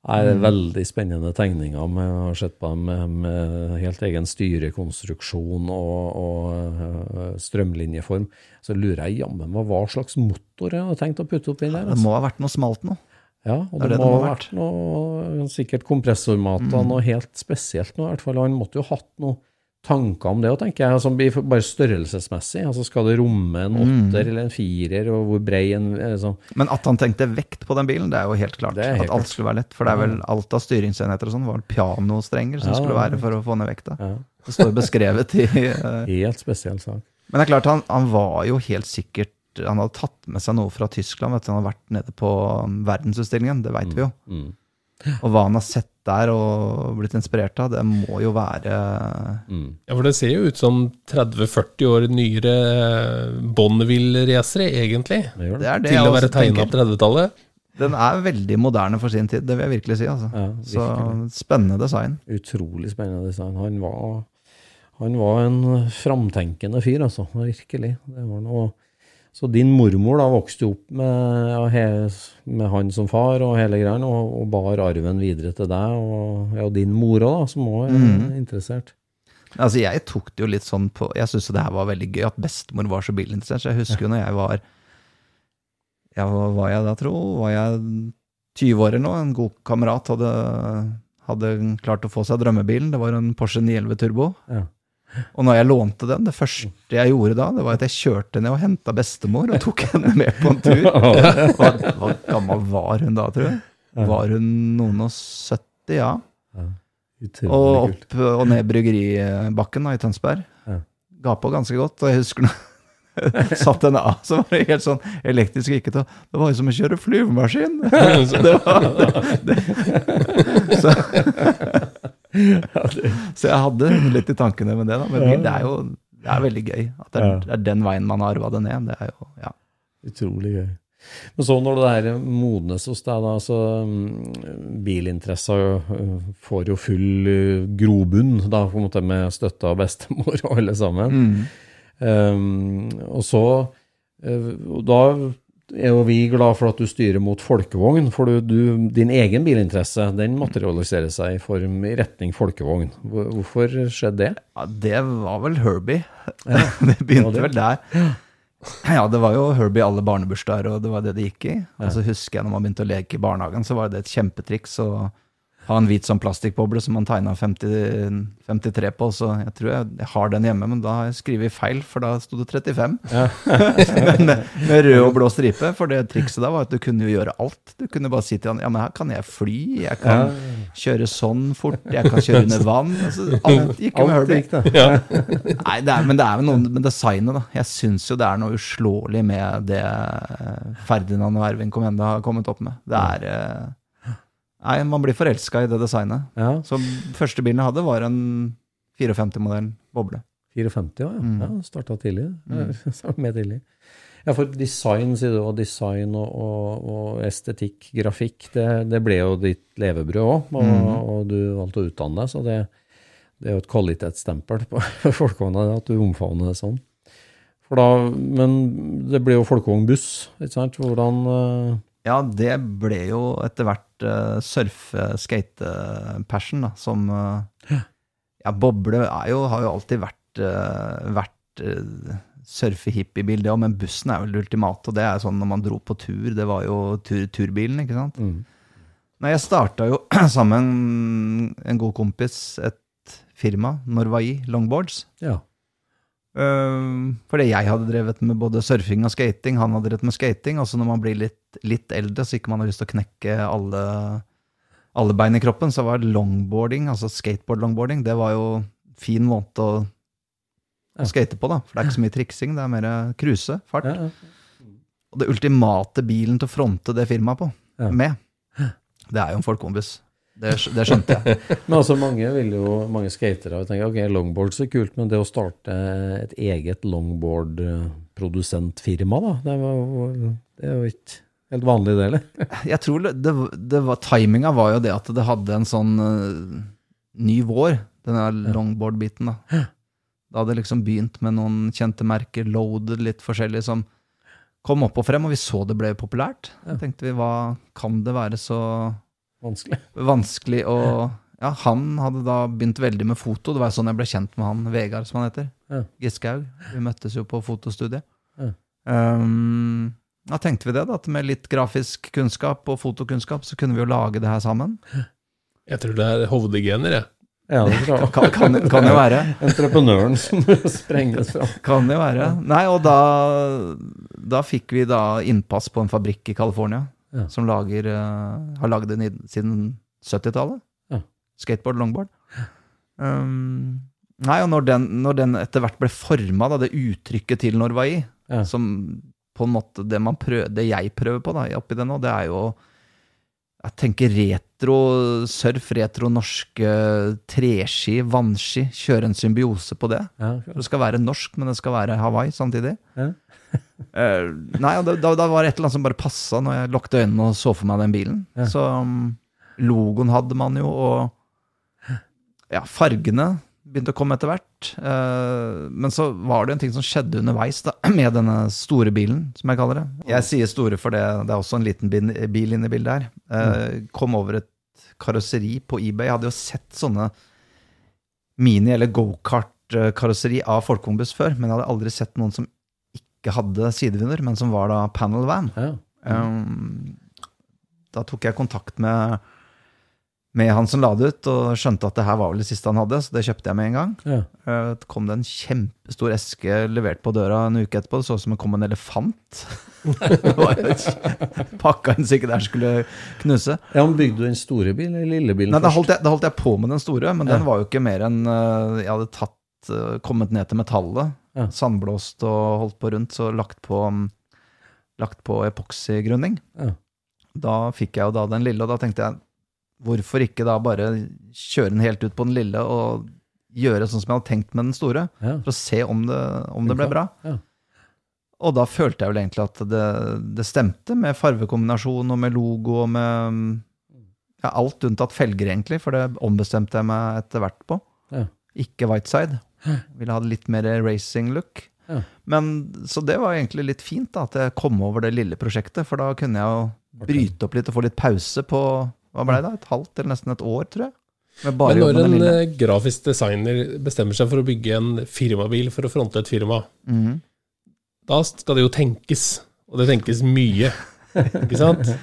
Nei, det er veldig spennende tegninger. Vi har sett på dem med, med helt egen styrekonstruksjon og, og øh, strømlinjeform. Så lurer jeg jammen på hva slags motor jeg har tenkt å putte oppi der.
Det
Altså.
må ha vært noe smalt nå.
Ja, og
det
det,
det
må ha
vært,
vært noe sikkert kompressormater, noe helt spesielt noe. i hvert fall. Han måtte jo hatt noe tanker om det òg, tenker jeg. Altså, bare størrelsesmessig. Altså, skal det romme en åtter eller en firer, og hvor brei en liksom.
Men at han tenkte vekt på den bilen, det er jo helt klart.
Helt
at alt skulle være lett. For det er vel alt av styringsenheter og sånn var pianostrenger som
Ja,
skulle være for å få ned vekta.
Ja,
Det står beskrevet i uh... (laughs)
helt spesiell sak.
Men det er klart, han, han var jo helt sikkert Han hadde tatt med seg noe fra Tyskland. Vet du. Han hadde vært nede på um, verdensutstillingen, det veit vi jo.
Mm.
Og hva han har sett der og blitt inspirert av, det må jo være
Mm.
Ja, for det ser jo ut som 30-40 år nyere Bonneville-racere, egentlig.
Det det.
Det er det
Til å være tegna på 30-tallet.
Den er veldig moderne for sin tid, det vil jeg virkelig si. Altså.
Ja,
Så spennende design.
Utrolig spennende design. Han var, han var en framtenkende fyr, altså. Virkelig. Det var noe så din mormor da vokste jo opp med, he, med han som far og hele greia, og, og bar arven videre til deg, og ja, din mor òg, som òg er
mm.
interessert.
Altså, jeg tok det jo litt sånn på Jeg syntes det her var veldig gøy at bestemor var så bilinteressert. Så jeg husker jo når jeg var Ja, hva var jeg da, tro? Var jeg 20 år eller noe? En god kamerat hadde, hadde klart å få seg drømmebilen. Det var en Porsche 911 Turbo.
Ja.
Og når jeg lånte den, det første jeg gjorde da, det var at jeg kjørte ned og henta bestemor og tok henne med på en tur. (laughs) Hva, hva gammel var hun da, tror jeg? Var hun noen og 70, ja. Og opp og ned Bryggeribakken da, i Tønsberg. Ga på ganske godt. Og jeg husker når (laughs) satt henne av, så var det helt sånn elektrisk ikke til å Det var jo som å kjøre flyvemaskin! (laughs) det var, det, det. Så, (laughs) så jeg hadde litt i tankene med det, da. Men det er jo det er veldig gøy at det er, det er den veien man har arva det ned. Det er jo, ja.
Utrolig gøy. Men så når det her modnes hos deg, da, så Bilinteressa øh, får jo full øh, grobunn, da, på en måte med støtte av bestemor og alle sammen. Um, og så øh, Da er jo vi glad for at du styrer mot folkevogn, for du, du, din egen bilinteresse den materialiserer seg i form i retning folkevogn. Hvorfor skjedde det?
Ja, det var vel Herbie. (laughs) det begynte
det det-
vel der. Ja, det var jo Herbie i alle barnebursdager, og det var det det gikk i. Og så husker jeg når man begynte å leke i barnehagen, så var det et kjempetriks å ha en hvit sånn plastikkboble som man tegna 53 på. Så jeg tror jeg, jeg har den hjemme, men da har jeg skrevet feil, for da sto det 35. (laughs) med, med rød og blå stripe. For det trikset da var at du kunne jo gjøre alt. Du kunne bare si til han ja, men her kan jeg fly, jeg kan kjøre sånn fort, jeg kan kjøre under vann. Altså, alt gikk jo med Herbie.
det. (laughs)
Nei, det er, men det er vel noe med designet, da. Jeg syns jo det er noe uslåelig med det eh, Ferdinand og Ervin Comenda har kommet opp med. Det er eh, Nei, man blir forelska i det designet.
Ja,
Så første bilen jeg hadde, var en 54-modell boble.
54, ja.
Mm.
ja Starta tidlig. Mm. (laughs) Med tidlig. Ja, for design, sier du, og design og, og, og estetikk, grafikk, det, det ble jo ditt levebrød òg, og,
Mm.
og du valgte å utdanne deg, så det, det er jo et kvalitetsstempel på (laughs) folkevogna at du omfavner det sånn. For da, men det ble jo folkevognbuss, ikke sant? Hvordan eh,
Ja, det ble jo etter hvert uh, surfe-skate-passion, da, som uh, Ja, boble er jo, har jo alltid vært, uh, vært uh, surfe-hippie-bil, det men bussen er vel det ultimate. Og det er sånn når man dro på tur, det var jo tur, turbilen, ikke sant.
mm.
Nei, jeg starta jo (clears throat) sammen en god kompis et firma, Norway Longboards.
Ja.
Uh, fordi jeg hadde drevet med både surfing og skating, han hadde drevet med skating. Og så når man blir litt, litt eldre, så ikke man har lyst til å knekke alle, alle bein i kroppen, så var longboarding, altså skateboard-longboarding, det var jo fin måte å, å skate på, da. For det er ikke så mye triksing, det er mer cruise, fart. Og det ultimate bilen til å fronte det firmaet på, med, det er jo en folkevognbuss. Det, det skjønte jeg. (laughs)
Men altså mange vil jo, mange skatere vil tenke ok, longboards er kult, men det å starte et eget longboard-produsentfirma, da, det, var, det er jo ikke helt vanlig det, eller? (laughs)
Jeg tror det, det, det var, timinga var jo det at det hadde en sånn uh, ny vår, den der longboard-biten. da. Da hadde liksom begynt med noen kjente merker, loaded litt forskjellig, som kom opp og frem, og vi så det ble populært. Da tenkte vi, hva kan det være så
Vanskelig.
vanskelig å Ja, han hadde da begynt veldig med foto. Det var jo sånn jeg ble kjent med han, Vegard, som han heter.
Ja.
Giskaug. Vi møttes jo på fotostudiet.
Ja.
Um, da tenkte vi det, da, at med litt grafisk kunnskap og fotokunnskap, så kunne vi jo lage det her sammen.
Jeg tror det er hovedgener, jeg.
Ja, det jeg.
Kan, kan, kan jo være.
Entreprenøren som (laughs) sprenges fram.
Kan jo være. Nei, og da, da fikk vi da innpass på en fabrikk i California
Ja.
som lager, uh, har lagd den siden 70-tallet.
Ja.
Skateboard, longboard. Um, nei, og når den, når den etter hvert ble forma, det uttrykket til Norway,
Ja.
som på en måte det, man prøver, det jeg prøver på da, oppi det nå, det er jo jeg tenker retro surf, retro norske treski, vannski, kjøre en symbiose på det.
Ja,
Det skal være norsk, men det skal være Hawaii samtidig.
Ja. (laughs)
Eh, nei, og da, da, var det et eller annet som bare passa når jeg lukket øynene og så for meg den bilen.
Ja.
Så um, logoen hadde man jo, og ja, fargene begynte å komme etter hvert. Uh, men så var det en ting som skjedde underveis da, (clears throat) med denne store bilen, som jeg kaller det. Jeg sier store for det, det er også en liten bil, bil inne i bildet her. Uh, kom over et karosseri på eBay. Jeg hadde jo sett sånne mini- eller gokart-karosseri av folkevognbuss før, men jeg hadde aldri sett noen som ikke hadde sidevinner, men som var da panel van.
ja.
Um, da tok jeg kontakt med, med han som la det ut, og skjønte at det her var vel det siste han hadde, så det kjøpte jeg med en gang.
ja.
Uh, det kom det en kjempestor eske levert på døra en uke etterpå. Det så ut som det kom en elefant. (laughs) det Pakka inn så ikke der skulle knuse.
ja men bygde du den store bilen eller lille bilen
Nei, da holdt, jeg, da holdt jeg på med den store, men
Ja.
den var jo ikke mer enn uh, Jeg hadde tatt, uh, kommet ned til metallet,
Ja.
sandblåst og holdt på rundt, så lagt på, um, lagt på epoksygrunning.
Ja.
Da fikk jeg jo da den lille, og da tenkte jeg hvorfor ikke da bare kjøre den helt ut på den lille og gjøre sånn som jeg hadde tenkt med den store,
Ja.
for å se om det, om det ble bra.
Ja.
Og da følte jeg vel egentlig at det, det stemte med farvekombinasjon og med logo og med ja, alt unntatt felger, egentlig, for det ombestemte jeg meg etter hvert på.
Ja.
Ikke Whiteside. Ville ha litt mer racing look.
Ja.
Men, så det var egentlig litt fint da, at jeg kom over det lille prosjektet, for da kunne jeg jo bryte opp litt og få litt pause på hva ble det da, et halvt eller nesten et år, tror jeg.
Men når en
lille.
eh, grafisk designer bestemmer seg for å bygge en firmabil for å fronte et firma,
mm.
da skal det jo tenkes. Og det tenkes mye. Ikke sant? (laughs)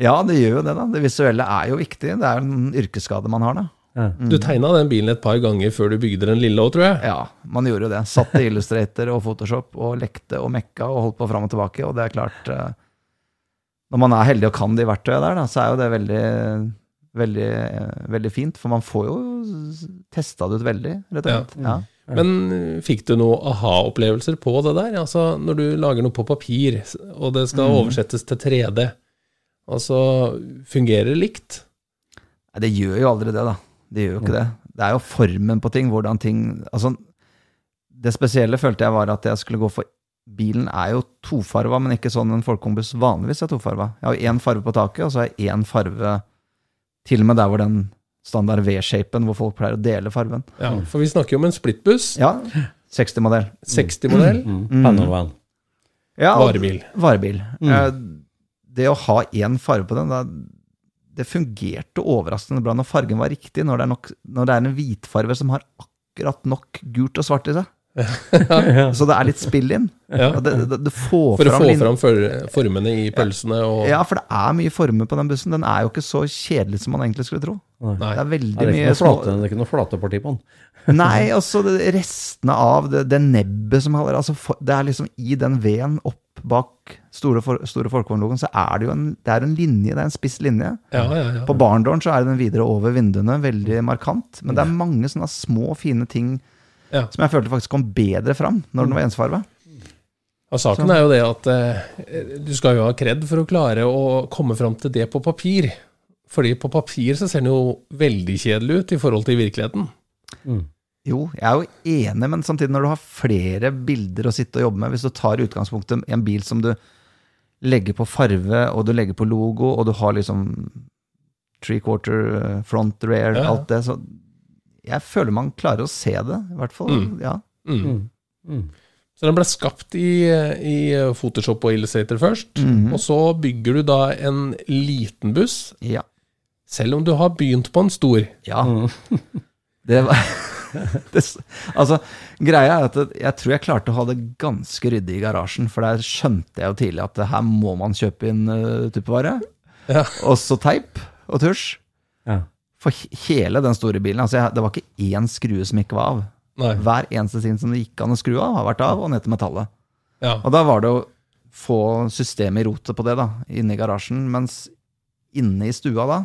Ja, det gjør jo det, da. Det visuelle er jo viktig. Det er en yrkesskade man har, da.
Du tegna den bilen et par ganger før du bygde den lille òg, tror jeg.
Ja, man gjorde jo det. Satt i Illustrator og Photoshop og lekte og mekka og holdt på fram og tilbake. Og det er klart eh, Når man er heldig og kan de verktøyene der, da, så er jo det veldig, veldig, veldig fint. For man får jo testa det ut veldig, rett og slett. Ja.
Men eh, fikk du noen aha-opplevelser på det der? Altså, når du lager noe på papir, og det skal oversettes til 3D, altså, fungerer det likt?
Nei, det gjør jo aldri det, da. Det gjør jo ikke det. Det er jo formen på ting, hvordan ting Altså, det spesielle følte jeg var at jeg skulle gå for Bilen er jo tofarva, men ikke sånn en folkekombuss vanligvis er tofarva. Jeg har én farve på taket, og så har jeg én farve til og med der hvor den standard V-shapen, hvor folk pleier å dele farven.
Ja, for vi snakker jo om en splittbuss,
Ja, 60-modell.
60-modell,
Panel van.
Ja,
varebil.
Varebil. Mm. Det å ha én farge på den, da, det fungerte overraskende bra når fargen var riktig, når det er, nok, når det er en hvitfarge som har akkurat nok gult og svart i seg. (laughs) Så det er litt spill inn.
Ja.
Det, det, det får
For å
fram
få fram for- formene i pølsene og
Ja, for det er mye former på den bussen. Den er jo ikke så kjedelig som man egentlig skulle tro.
Nei.
Det er veldig
er
mye
noe
små
flate, det er ikke noe flateparti på den. (laughs)
Nei, altså det, restene av det, det nebbet som holder altså Det er liksom i den veden opp bak store, for, store folkevognlogoen, så er det jo en, det er en linje, det er en spiss linje.
Ja, ja, ja.
På barndåren så er den videre over vinduene, veldig markant. Men det er mange sånne små, fine ting
Ja.
som jeg følte faktisk kom bedre fram når den var ensfarga.
Ja, saken er jo det at eh, du skal jo ha kred for å klare å komme fram til det på papir. Fordi på papir så ser den jo veldig kjedelig ut i forhold til virkeligheten.
Jo, jeg er jo enig, men samtidig når du har flere bilder å sitte og jobbe med, hvis du tar utgangspunktet i en bil som du legger på farve, og du legger på logo, og du har liksom three quarter, eh, front, rear,
Ja.
alt det, så jeg føler man klarer å se det, i hvert fall.
Mm.
Ja.
Mm. Så den ble skapt i, i Photoshop og Illustrator først,
Mhm.
og så bygger du da en liten buss,
ja.
selv om du har begynt på en stor.
Ja. Det var (laughs) (laughs) det, Altså, greia er at jeg tror jeg klarte å ha det ganske ryddig i garasjen, for der skjønte jeg jo tidlig at her må man kjøpe inn uh, tuppevare.
Ja.
Og så teip og tusj.
Ja.
For hele den store bilen. Altså, jeg, det var ikke én skrue som ikke var av.
Nei.
Hver eneste ting som det gikk an å skru av, har vært av, og ned til metallet.
Ja.
Og da var det å få systemet i rotet på det, da, inne i garasjen. Mens inne i stua da,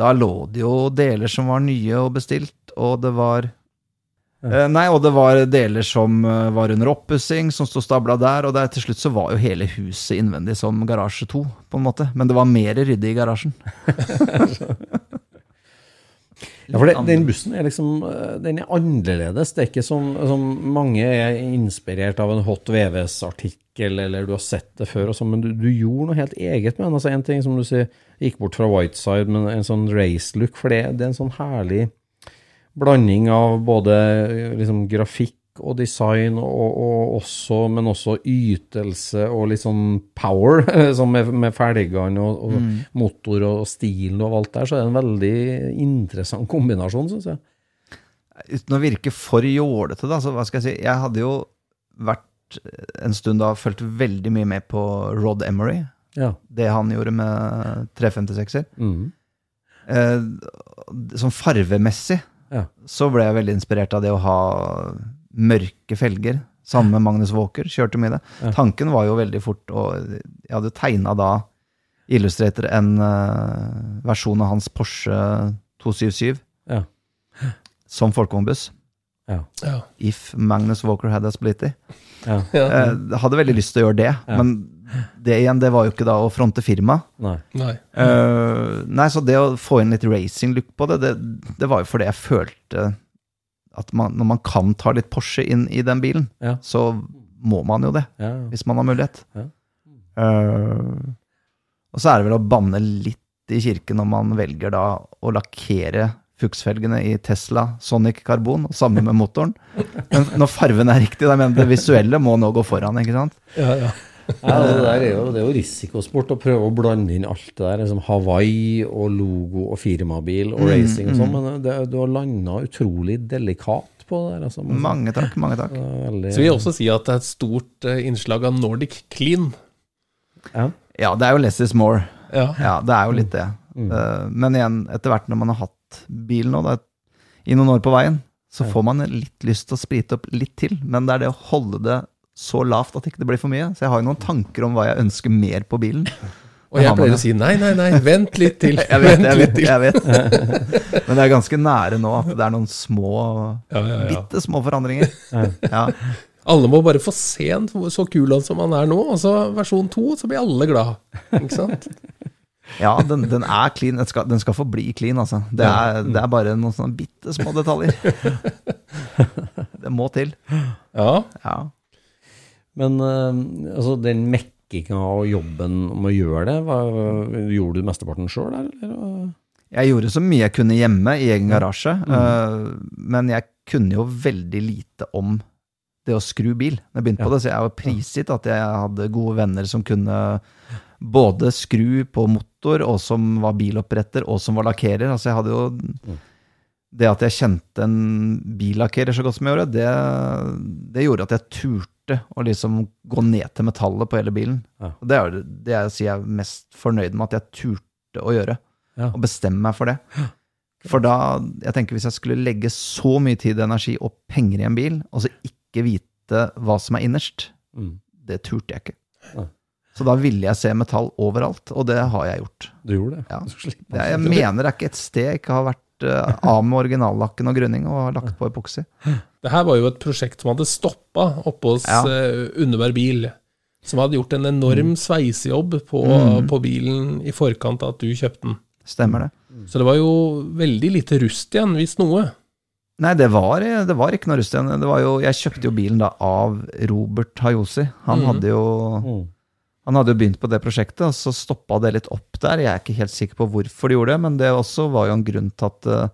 da lå det jo deler som var nye og bestilt, og det var eh, Nei, og det var deler som eh, var under oppussing, som sto stabla der, og der, til slutt så var jo hele huset innvendig som garasje to, på en måte. Men det var mer ryddig i garasjen.
Ja, for det, den bussen er liksom eh, Den er annerledes. Det er ikke som, som mange er inspirert av en Hot VVS-artikkel, eller du har sett det før, og sånn, men du, du gjorde noe helt eget med den. Altså, en ting som du sier, gikk bort fra Whiteside, men en sånn race-look, for det, det er en sånn herlig blanding av både eh, liksom, grafikk og design, og, og også, men også ytelse og litt sånn power, (laughs) som med, med felgene og, og motor og stilen og alt der, så er det en veldig interessant kombinasjon, syns jeg.
uten å virke for jålete, da, så hva skal jeg si Jeg hadde jo vært en stund da fulgt veldig mye med på Rod Emery.
Ja.
Det han gjorde med 356-er.
Mm.
Eh, sånn farvemessig
Ja.
så ble jeg veldig inspirert av det å ha mørke felger. Sammen med Magnus Walker, kjørte mye det.
Ja.
Tanken var jo veldig fort, og jeg hadde tegna da Illustrator en uh, versjon av hans Porsche 277
Ja.
som folkevognbuss.
Ja.
Ja.
If Magnus Walker had a splitty.
ja.
Ja.
Eh, hadde veldig lyst til å gjøre det,
Ja.
men det igjen, det var jo ikke da å fronte firma.
Nei.
Nei.
Uh, nei, så det å få inn litt racing-look på det, det, det var jo fordi jeg følte at man, når man kan ta litt Porsche inn i den bilen,
Ja.
så må man jo det,
Ja.
hvis man har mulighet.
Ja.
Eh, og så er det vel å banne litt i kirken når man velger da å lakkere fuksfelgene i Tesla Sonic Carbon, og sammen med motoren. (laughs) Men når farven er riktig, da mener det visuelle må nå gå foran, ikke sant?
Ja, ja. (laughs)
Ja, det, der er jo, det er jo risikosport å prøve å blande inn alt det der. Liksom Hawaii og logo og firmabil og racing og sånn, men det, du har landa utrolig delikat på det der. Altså,
Mange takk, mange takk.
Veldig,
Så vil jeg også si at det er et stort eh, innslag av Nordic Clean.
ja.
Ja, det er jo less is more.
Ja.
Ja, det er jo litt det. Mm. Men igjen, etter hvert når man har hatt bil nå, da, i noen år på veien, så får man litt lyst til å sprite opp litt til. Men det er det å holde det så lavt at ikke det blir for mye. Så jeg har jo noen tanker om hva jeg ønsker mer på bilen.
Og jeg pleier å si nei, nei, nei, vent litt til. (laughs)
Jeg vet, jeg vet, jeg vet. Men det er ganske nære nå at det er noen små,
Ja, ja, ja.
bitte små forandringer. Ja.
Alle må bare få se en så kul han som han er nå, og så versjon to, så blir alle glad. Ikke sant?
Ja, den, den er clean. Den skal, den skal få bli clean, altså. Det er, det er bare noen sånne bitte små detaljer. (laughs) Det må til.
Ja.
Ja.
Men eh, altså, den mekkinga og jobben med å gjøre det, hva, gjorde du mesteparten sjøl, eller?
Jeg gjorde så mye jeg kunne hjemme i egen garasje, eh, men jeg kunne jo veldig lite om det å skru bil. Jeg begynte på det, så jeg var prisgitt at jeg hadde gode venner som kunne både skru på motor, og som var biloppretter, og som var lakkerer. Altså jeg hadde jo Det at jeg kjente en billakkerer så godt som jeg gjorde, det, det gjorde at jeg turte å liksom gå ned til metallet på hele bilen.
Ja.
Og det er jo det jeg sier jeg er mest fornøyd med at jeg turte å gjøre
Ja.
og bestemme meg for det. For da, jeg tenker hvis jeg skulle legge så mye tid, energi og penger i en bil, og så ikke vite hva som er innerst,
Mm.
det turte jeg ikke.
Ja.
Så da ville jeg se metall overalt, og det har jeg gjort.
Du gjorde det?
Ja. Jeg mener det er ikke et sted jeg ikke har vært eh, av med originallakken og grunning og har lagt på epoksy.
Det her var jo et prosjekt som hadde stoppa oppe hos
Ja.
eh, Underberg bil. Som hadde gjort en enorm sveisejobb på,
Mm.
på bilen i forkant av at du kjøpte den.
Stemmer det?
Så det var jo veldig lite rust igjen, hvis noe.
Nei, det var, det var ikke noe rust igjen. Det var jo, jeg kjøpte jo bilen da av Robert Hayosi. Han
mm.
hadde jo
Mm.
Han hadde jo begynt på det prosjektet, og så stoppa det litt opp der. Jeg er ikke helt sikker på hvorfor de gjorde det, men det også var jo en grunn til at eh,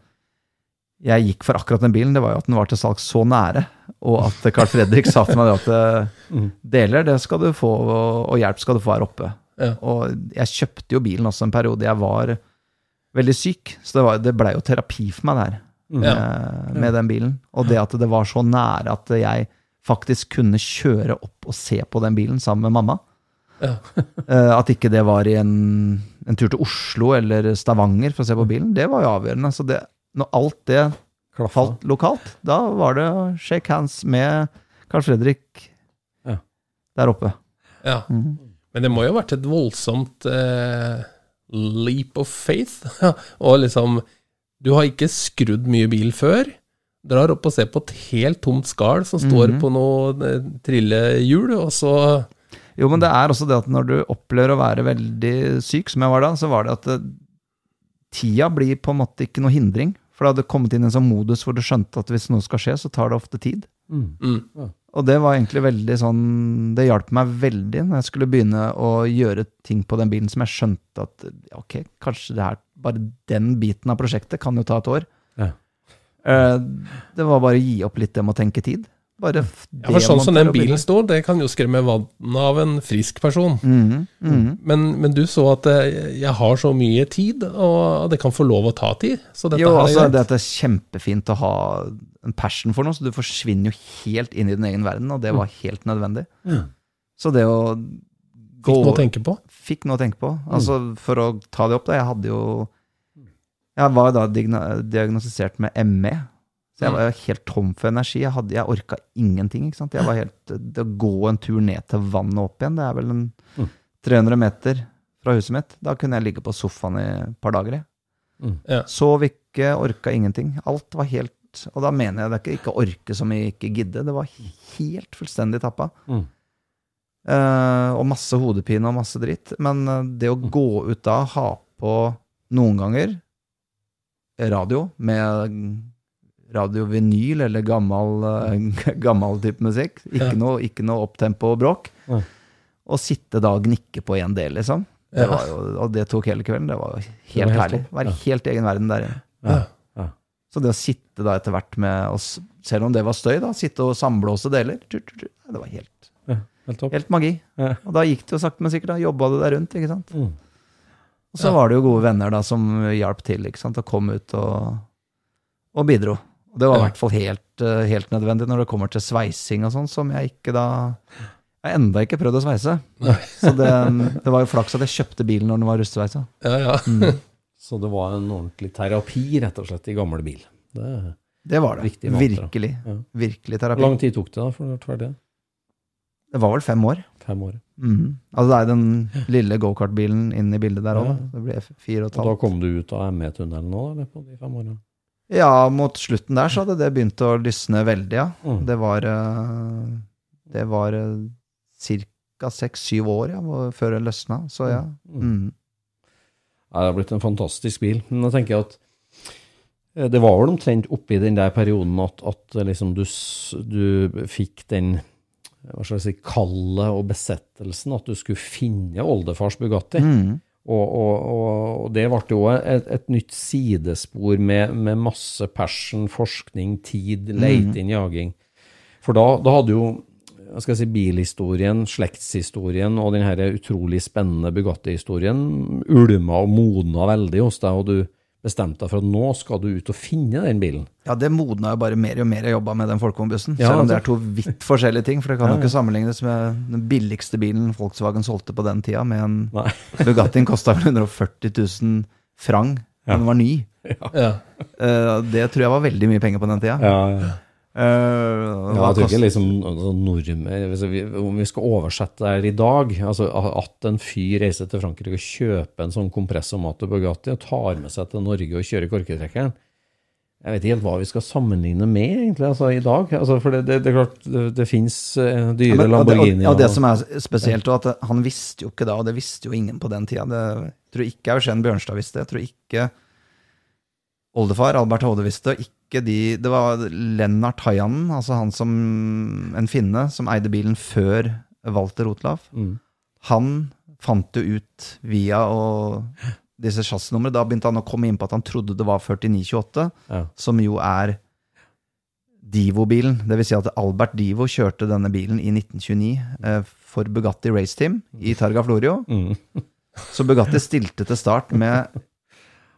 jeg gikk for akkurat den bilen. Det var jo at den var til salgs så nære, og at Carl Fredrik sa til meg at eh,
Mm.
deler det skal du få, og, hjelp skal du få her oppe.
Ja.
Og jeg kjøpte jo bilen også en periode jeg var veldig syk, så det, var- det blei jo terapi for meg, det her.
Mm.
Ja.
Med, med den bilen. Og det at det var så nære at jeg faktisk kunne kjøre opp og se på den bilen sammen med mamma.
Ja. (laughs)
Eh, At ikke det var i en, en tur til Oslo eller Stavanger for å se på bilen, det var jo avgjørende. Så det, når alt det
Klaffa.
falt lokalt, da var det shake hands med Carl Fredrik
Ja.
der oppe.
Ja. Men det må jo ha vært et voldsomt eh, leap of faith. og liksom Du har ikke skrudd mye bil før. Drar opp og ser på et helt tomt skall som står
Mhm.
på noe eh, trillehjul, og så
Jo, men det er også det at når du opplever å være veldig syk, som jeg var da, så var det at det, tida blir på en måte ikke noe hindring. For det hadde kommet inn en sånn modus hvor du skjønte at hvis noe skal skje, så tar det ofte tid.
Mm.
mm.
Og det var egentlig veldig sånn Det hjalp meg veldig når jeg skulle begynne å gjøre ting på den bilen som jeg skjønte at ok, kanskje det her bare den biten av prosjektet kan jo ta et år.
Ja.
Uh, Det var bare å gi opp litt det med å tenke tid. Bare
Ja, for sånn som den bilen står, det kan jo skremme vannet av en frisk person.
Mm, mhm.
Men, men du så at eh, jeg har så mye tid, og det kan få lov å ta tid. Så dette
Jo,
her er
altså,
greit.
det er kjempefint å ha en passion for noe, så du forsvinner jo helt inn i din egen verden, og det var helt nødvendig.
Mm.
Så det å gå
Fikk noe å tenke på.
Fikk noe å tenke på. Altså, for å ta det opp, da. Jeg hadde jo Jeg var da diagnostisert med ME. Så jeg var jo helt tom for energi. Jeg, hadde, jeg orka ingenting. ikke sant? Jeg var helt, Det å gå en tur ned til vannet opp igjen, det er vel en
Mm.
300 meter fra huset mitt. Da kunne jeg ligge på sofaen i et par dager. jeg.
Mm.
Ja.
Sov ikke, orka ingenting. Alt var helt Og da mener jeg det er ikke ikke orke som i ikke gidde. Det var helt fullstendig tappa.
Mm.
Uh, og masse hodepine og masse dritt. Men eh, det å gå ut da, ha på noen ganger radio med radiovinyl eller gammel, eh, (laughs) gammel type musikk. Ikke, noe, ikke noe opptempo og bråk.
Ja.
Og sitte da og gnikke på én del, liksom. Det var jo, og det tok hele kvelden. Det var jo helt,
helt
herlig. Være
ja.
helt egen verden der inne.
Ja. Ja.
Så det å sitte da etter hvert med oss, selv om det var støy, da, sitte og samblåse deler, det var helt,
helt
helt magi.
Ja.
Og da gikk det jo sakte, men sikkert. da Jobba det der rundt, ikke sant.
Mm.
Og så var det jo gode venner da som hjalp til, ikke sant, og kom ut og, og bidro. Og det var i hvert fall helt, eh, helt nødvendig når det kommer til sveising og sånn, som jeg ikke da Jeg har enda ikke prøvd å sveise. Så det, det var jo flaks at jeg kjøpte bilen når den var rustsveisa.
Ja, ja.
Mm.
Så det var en ordentlig terapi, rett og slett, i gammel bil. Det,
Det var det.
Viktig måte.
Virkelig.
Ja.
Virkelig
Hvor lang tid tok det da for å være ferdig?
Det var vel fem år.
Fem år.
Mm. Altså det er den lille gokartbilen inn i bildet der òg.
Ja.
Det ble fire og et
Og da kom du ut av ME-tunnelen nå, eller på de fem årene?
Ja, mot slutten der så hadde det begynt å lysne veldig, ja.
Mm.
Det var eh, Det var ca. seks-syv år ja, før det løsna, så ja.
Mm.
Mm.
Ja, det har blitt en fantastisk bil. Men jeg tenker at eh, det var vel omtrent oppi den der perioden at, at liksom du, du fikk den hva skal jeg si, kallet og besettelsen at du skulle finne oldefars Bugatti.
Mm.
Og, og, og, og det ble jo et, et nytt sidespor med, med masse passion, forskning, tid, leiting, jaging. For da, da hadde jo jeg skal jeg si, bilhistorien, slektshistorien og den utrolig spennende Bugatti-historien ulma og modna veldig hos deg, og du bestemte deg for at nå skal du ut og finne den bilen.
Ja, det modna jo bare mer og mer jeg jobba med den Folkvognbussen.
Ja,
selv om det
altså.
er to vidt forskjellige ting. For det kan
Ja,
jo ikke sammenlignes med den billigste bilen Volkswagen solgte på den tida, med en
Nei. (laughs)
Bugattien kosta vel 140 000 franc,
Ja.
den var ny.
ja.
Eh, det tror jeg var veldig mye penger på den tida.
Ja, ja.
Eh,
Ja, jeg tror ikke liksom altså, nordmenn hvis vi, Om vi skal oversette det her i dag altså At en fyr reiser til Frankrike og kjøper en sånn kompressomat og Bugatti og tar med seg til Norge og kjører korketrekkeren Jeg vet ikke helt hva vi skal sammenligne med egentlig altså, i dag. Altså, for det, det, det er klart, det, det fins dyre
Ja, men- og og, det som er spesielt, og at han visste jo ikke da, og det visste jo ingen på den tida. Det, jeg tror ikke Eugen Bjørnstad visste det. Jeg tror ikke oldefar Albert Hode visste det. Ikke de, det var Lennart Hajanen, altså han som en finne, som eide bilen før Walter Rotlaf.
Mm.
Han fant jo ut via og disse chassisnumrene. Da begynte han å komme inn på at han trodde det var 4928,
Ja.
som jo er Divo-bilen. Det vil si at Albert Divo kjørte denne bilen i 1929 eh, for Bugatti Race Team i Targa Florio.
Mm. (laughs)
Så Bugatti stilte til start med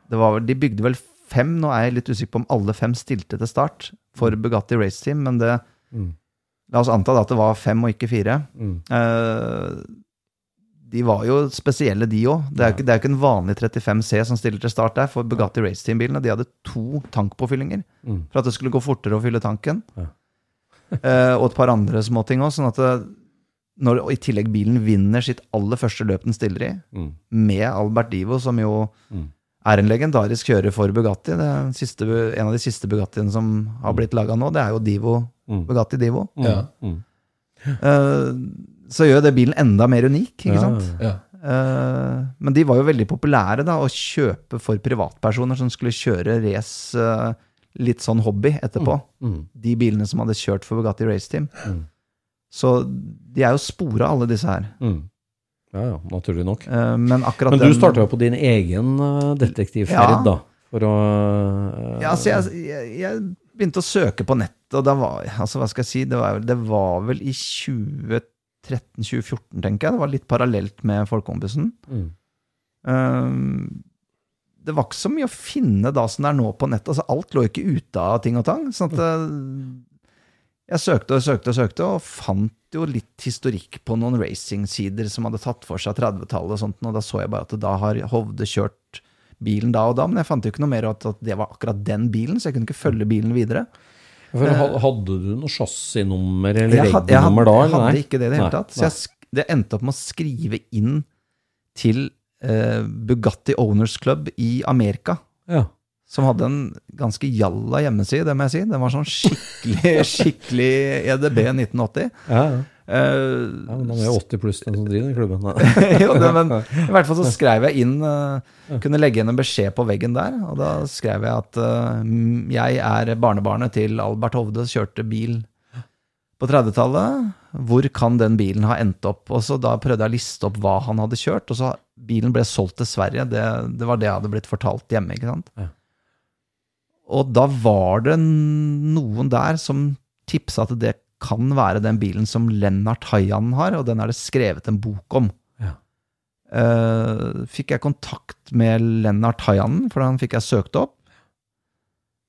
det var, De bygde vel fem, nå er jeg litt usikker på om alle fem stilte til start for Bugatti Race Team, men det
Mm.
La oss anta at det var fem og ikke fire.
Mm.
Eh, de var jo spesielle, de òg. Det er jo ikke, ikke en vanlig 35C som stiller til start der. For Bugatti Race Team-bilene de hadde to tankpåfyllinger
Mm.
for at det skulle gå fortere å fylle tanken.
Ja. (laughs)
Eh, og et par andre småting òg. Sånn at det, når i tillegg bilen vinner sitt aller første løp den stiller i,
Mm.
med Albert Divo, som jo
Mm.
Er en legendarisk kjører for Bugatti. Det er den siste, en av de siste Bugattiene som har blitt laga nå, det er jo Divo,
Mm.
Bugatti Divo.
Ja.
Mm.
Eh, så gjør det bilen enda mer unik, ikke
Ja,
sant?
ja.
Uh, men de var jo veldig populære da, å kjøpe for privatpersoner som skulle kjøre race uh, litt sånn hobby etterpå.
Mm.
De bilene som hadde kjørt for Bugatti Race Team.
Mm.
Så de er jo spora, alle disse her.
Mm. Ja, ja, naturlig nok.
Eh, men akkurat
Men
den
du starta jo på din egen eh, detektivferd,
Ja.
da. For å eh,
Ja, altså, jeg, jeg, jeg begynte å søke på nettet, og da var altså, hva skal jeg si, det var, det var vel i 2013-2014, tenker jeg. Det var litt parallelt med Folkeombussen.
mm.
Um, det var ikke så mye å finne da som det er nå på nettet. Altså, alt lå ikke ute av ting og tang. Sånn at eh, jeg søkte og søkte og søkte, og fant jo litt historikk på noen racingsider som hadde tatt for seg 30-tallet og sånt, og da så jeg bare at da har Hovde kjørt bilen da og da, men jeg fant jo ikke noe mer at at det var akkurat den bilen, så jeg kunne ikke følge bilen videre.
For, hadde du noe chassisnummer eller regnummer da?
jeg hadde
nei?
ikke det i det hele tatt. Så jeg, det endte opp med å skrive inn til eh, Bugatti Owners Club i Amerika.
Ja.
Som hadde en ganske jalla hjemmeside, det må jeg si. Den var sånn skikkelig, (laughs) skikkelig EDB 1980.
Ja, ja.
Uh,
Ja, men de er jo 80 pluss, den som driver den klubben. (laughs)
Jo, det, men (laughs) i hvert fall så skrev jeg inn uh, Kunne legge inn en beskjed på veggen der. Og da skrev jeg at mm, jeg er barnebarnet til Albert Hovde, kjørte bil på 30-tallet. Hvor kan den bilen ha endt opp? Og så Da prøvde jeg å liste opp hva han hadde kjørt. Og så Bilen ble solgt til Sverige. Det, det var det jeg hadde blitt fortalt hjemme. ikke sant?
Ja.
Og da var det noen der som tipsa at det kan være den bilen som Lennart Hayan har, og den er det skrevet en bok om.
Ja.
Uh, fikk jeg kontakt med Lennart Hayan, for han fikk jeg søkt opp.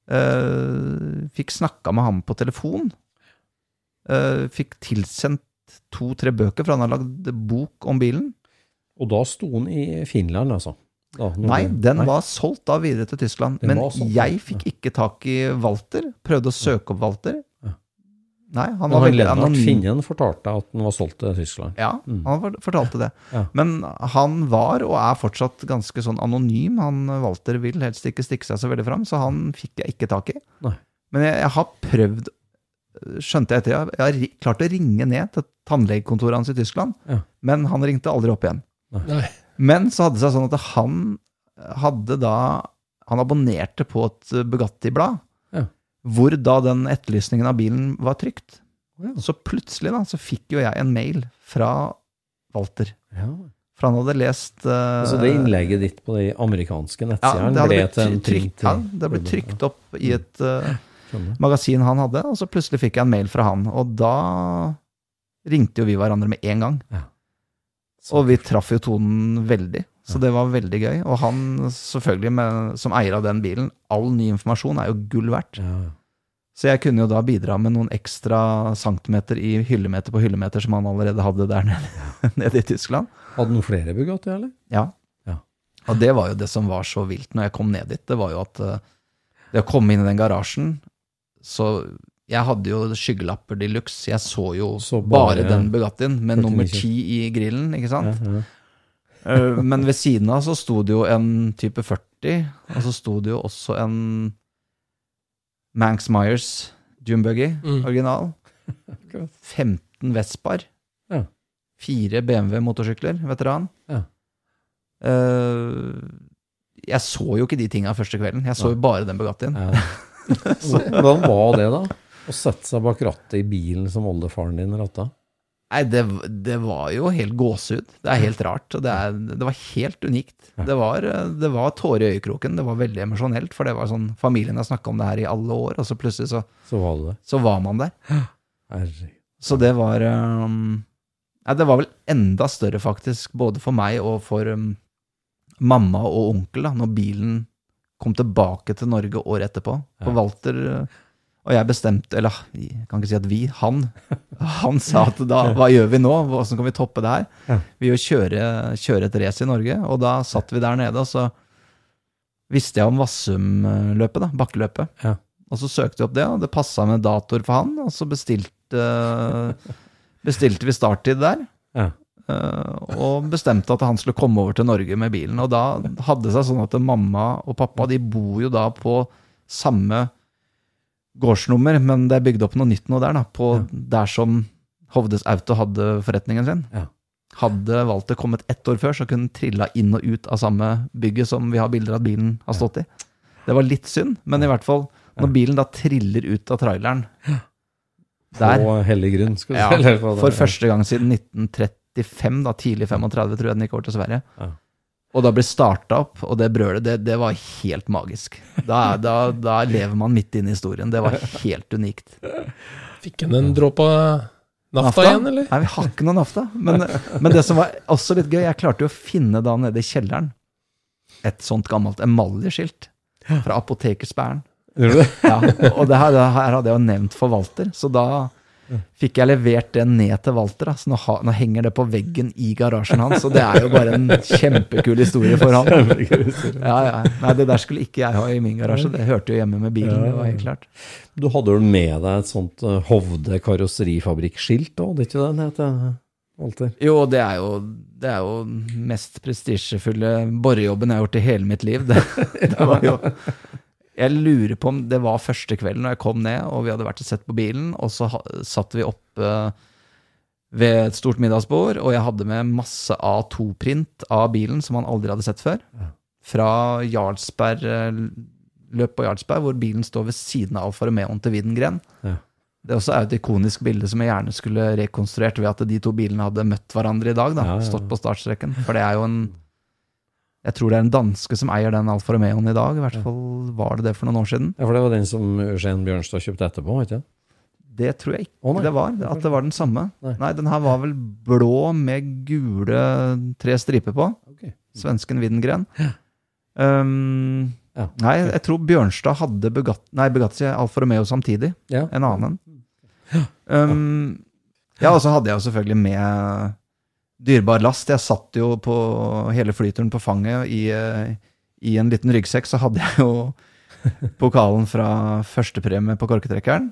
Uh, fikk snakka med ham på telefon. Uh, fikk tilsendt to-tre bøker, for han har lagd bok om bilen.
Og da sto han i Finland, altså? Da,
Nei, den
Nei.
var solgt da videre til Tyskland.
Den
Men
solgt,
jeg
ja.
fikk ikke tak i Walter. Prøvde å søke opp Walter.
Ja.
Nei, han
Men
var
han
veldig anonym.
Finnen fortalte at den var solgt til Tyskland.
Ja, han fortalte det.
Ja.
Men han var, og er fortsatt, ganske sånn anonym. Han Walter vil helst ikke stikke seg så veldig fram, så han fikk jeg ikke tak i.
Nei.
Men jeg, jeg har prøvd, skjønte jeg etter, jeg, jeg har klart å ringe ned til tannlegekontoret hans i Tyskland,
Ja.
men han ringte aldri opp igjen.
Nei.
Men så hadde det seg sånn at han hadde da Han abonnerte på et Bugatti-blad,
Ja.
hvor da den etterlysningen av bilen var trygt.
Ja.
Så plutselig da, så fikk jo jeg en mail fra Walter.
Ja.
For han hadde lest uh,
Så det innlegget ditt på de amerikanske nettsidene
ja,
ble til en ting til
ja, det ble trykt opp i et
uh,
magasin han hadde, og så plutselig fikk jeg en mail fra han. Og da ringte jo vi hverandre med en gang.
Ja.
Og vi traff jo tonen veldig, så det var veldig gøy. Og han, selvfølgelig, med, som eier av den bilen, all ny informasjon er jo gull verdt.
Ja.
Så jeg kunne jo da bidra med noen ekstra centimeter i hyllemeter på hyllemeter som han allerede hadde der nede, (laughs) nede i Tyskland.
Hadde han flere Bugatti, eller?
Ja.
Ja.
Og det var jo det som var så vilt når jeg kom ned dit. Det var jo at eh, det å komme inn i den garasjen Så jeg hadde jo skyggelapper de luxe. Jeg så jo
Så
bare,
bare
den Bugattien med
49
nummer ti i grillen, ikke sant?
Ja, ja. (laughs)
Eh, Men ved siden av så sto det jo en type 40, og så sto det jo også en Manx Myers Junebuggy,
Mm.
original. (laughs) 15 Vespar.
Ja.
Fire BMW motorsykler, veteran.
Ja.
Eh, jeg så jo ikke de tinga første kvelden. Jeg så jo bare den Bugattien.
Ja. (laughs) Hvordan var det, da? Å sette seg bak rattet i bilen som oldefaren din ratta?
Nei, det, det var jo helt gåsehud. Det er helt rart. Det, er, det var helt unikt. Det var, det var tårer i øyekroken. Det var veldig emosjonelt, for det var sånn Familien har snakka om det her i alle år, og så plutselig så,
Så var det
så var man der.
Herregud.
Så det var um, Nei, det var vel enda større, faktisk, både for meg og for um, mamma og onkel, da, når bilen kom tilbake til Norge året etterpå. For Walter uh, og jeg bestemte Eller jeg kan ikke si at vi, han. Han sa at da, hva gjør vi nå? Hvordan kan vi toppe det her? Vi gjør kjøre, kjøre et race i Norge. Og da satt vi der nede, og så visste jeg om Vassumløpet, da, bakkeløpet.
Ja.
Og så søkte jeg opp det, og det passa med datoer for han, og så bestilte, bestilte vi starttid der.
Ja.
eh, Og bestemte at han skulle komme over til Norge med bilen. Og da hadde det seg sånn at mamma og pappa de bor jo da på samme gårdsnummer, men det er bygd opp noe nytt nå der, da, på der som Hovdes Auto hadde forretningen sin.
Ja.
Hadde Walter kommet ett år før, så kunne han trilla inn og ut av samme bygget som vi har bilder av at bilen har stått i. Det var litt synd, men i hvert fall, når bilen da triller ut av traileren der,
På hellig grunn, skal du
ja,
si. (laughs) eller
for første gang siden 1935, da, tidlig 35, tror jeg den gikk over til Sverige. Og da ble starta opp, og det brølet, det, det var helt magisk. Da, da, da lever man midt inne i historien. Det var helt unikt.
Fikk han en dråpe nafta igjen, eller?
Nei, vi har ikke noe nafta. Men, men det som var også litt gøy, jeg klarte jo å finne da nede i kjelleren et sånt gammelt emaljeskilt fra Apotekers Bæren.
Du det?
Ja, og det her, det her hadde jeg jo nevnt for Walter, så da fikk jeg levert det ned til Walter. da. Så nå, ha, nå henger det på veggen i garasjen hans, og det er jo bare en kjempekul historie for han. Ja, ja. Nei, det der skulle ikke jeg ha i min garasje, det hørte jo hjemme med bilen. det var helt klart.
Du hadde vel med deg et sånt eh, Hovde karosserifabrikkskilt òg, det ikke det den heter? Walter?
Jo, det er jo, det er jo mest prestisjefulle borejobben jeg har gjort i hele mitt liv. Det, (laughs) det var jo Jeg lurer på om det var første kvelden når jeg kom ned, og vi hadde vært og sett på bilen, og så satt vi oppe ved et stort middagsbord, og jeg hadde med masse A2-print av bilen som han aldri hadde sett før. Fra Jarlsberg, eh, løp på Jarlsberg, hvor bilen står ved siden av Alfa Romeoen til Widengren.
Ja.
Det også er et ikonisk bilde som jeg gjerne skulle rekonstruert ved at de to bilene hadde møtt hverandre i dag. da,
ja, ja.
Stått på startstreken. For det er jo en Jeg tror det er en danske som eier den Alfa Romeoen i dag. I hvert fall var det det for noen år siden.
Ja, for det var den som Eugen Bjørnstad kjøpte etterpå, ikke det?
Det tror jeg ikke
oh,
det var. At det var den samme.
Nei.
Nei, den her var vel blå med gule tre striper på.
Okay.
Svensken Widengren. Um,
Ja,
Nei, jeg tror Bjørnstad hadde Bugatti, nei, Bugatti Alfa Romeo samtidig.
Ja.
En annen en. Um, ja, og så hadde jeg jo selvfølgelig med dyrebar last. Jeg satt jo på hele flyturen på fanget i, eh, i en liten ryggsekk, så hadde jeg jo pokalen fra førstepremie på korketrekkeren.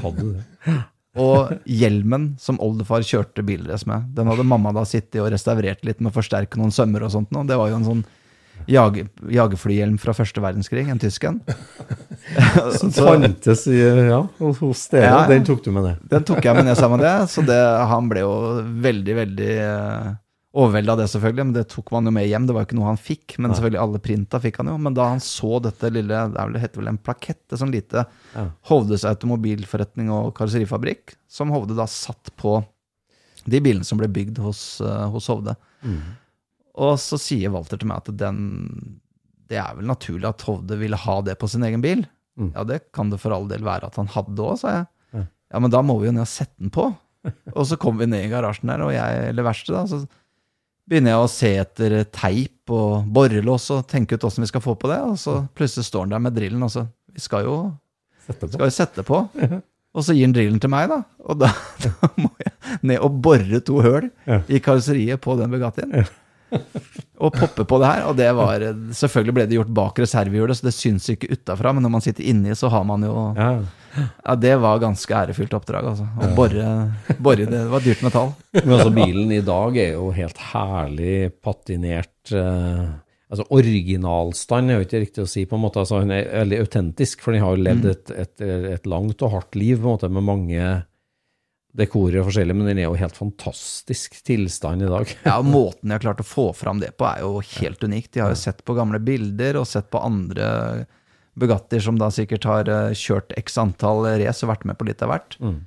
Hadde det.
Og hjelmen som oldefar kjørte bilrace med. Den hadde mamma da sittet og restaurert litt med å forsterke noen sømmer og sånt. nå. Det var jo en sånn jage, jagerflyhjelm fra første verdenskrig, en tysk en. (laughs)
Som fantes ja, hos dere.
Ja.
Den tok du med det.
Den tok jeg med ned sammen med det, så det, han ble jo veldig, veldig uh, overvelda av det, selvfølgelig. Men det tok man jo med hjem. Det var jo ikke noe han fikk, men selvfølgelig alle printa fikk han jo. Men da han så dette lille, det er heter vel en plakett, et sånn lite
Ja.
Hovdes automobilforretning og karosserifabrikk, som Hovde da satt på de bilene som ble bygd hos, eh, hos Hovde. Og så sier Walter til meg at den Det er vel naturlig at Hovde ville ha det på sin egen bil.
Mm.
Ja, det kan det for all del være at han hadde òg, sa jeg.
Ja.
Ja, men da må vi jo ned og sette den på. Og så kommer vi ned i garasjen der, og jeg, eller verkstedet, da, så begynner jeg å se etter teip og borrelås og tenke ut åssen vi skal få på det, og så plutselig står han der med drillen, og så Vi skal jo,
Sette på.
skal jo sette på. Og så gir han drillen til meg, da. Og da, (laughs) da må jeg ned og bore to høl i karosseriet på den Bugattien. (laughs) Og poppe på det her. Og det var Selvfølgelig ble det gjort bak reservehjulet, så det syns ikke utafra, men når man sitter inni, så har man jo
Ja.
Ja, det var ganske ærefylt oppdrag, altså. Å bore, bore det. Det var dyrt metall. (laughs)
Men altså, bilen i dag er jo helt herlig patinert. Eh, altså originalstand er jo ikke riktig å si, på en måte. Altså, Hun er veldig autentisk, for den har jo levd et, et, et langt og hardt liv, på en måte, med mange dekorer og forskjellig, men den er jo helt fantastisk tilstand i dag. (laughs)
Ja, og Måten de har klart å få fram det på, er jo helt unikt. De har jo sett på gamle bilder og sett på andre Bugattier som da sikkert har eh, kjørt x antall race og vært med på litt av hvert.
Mm.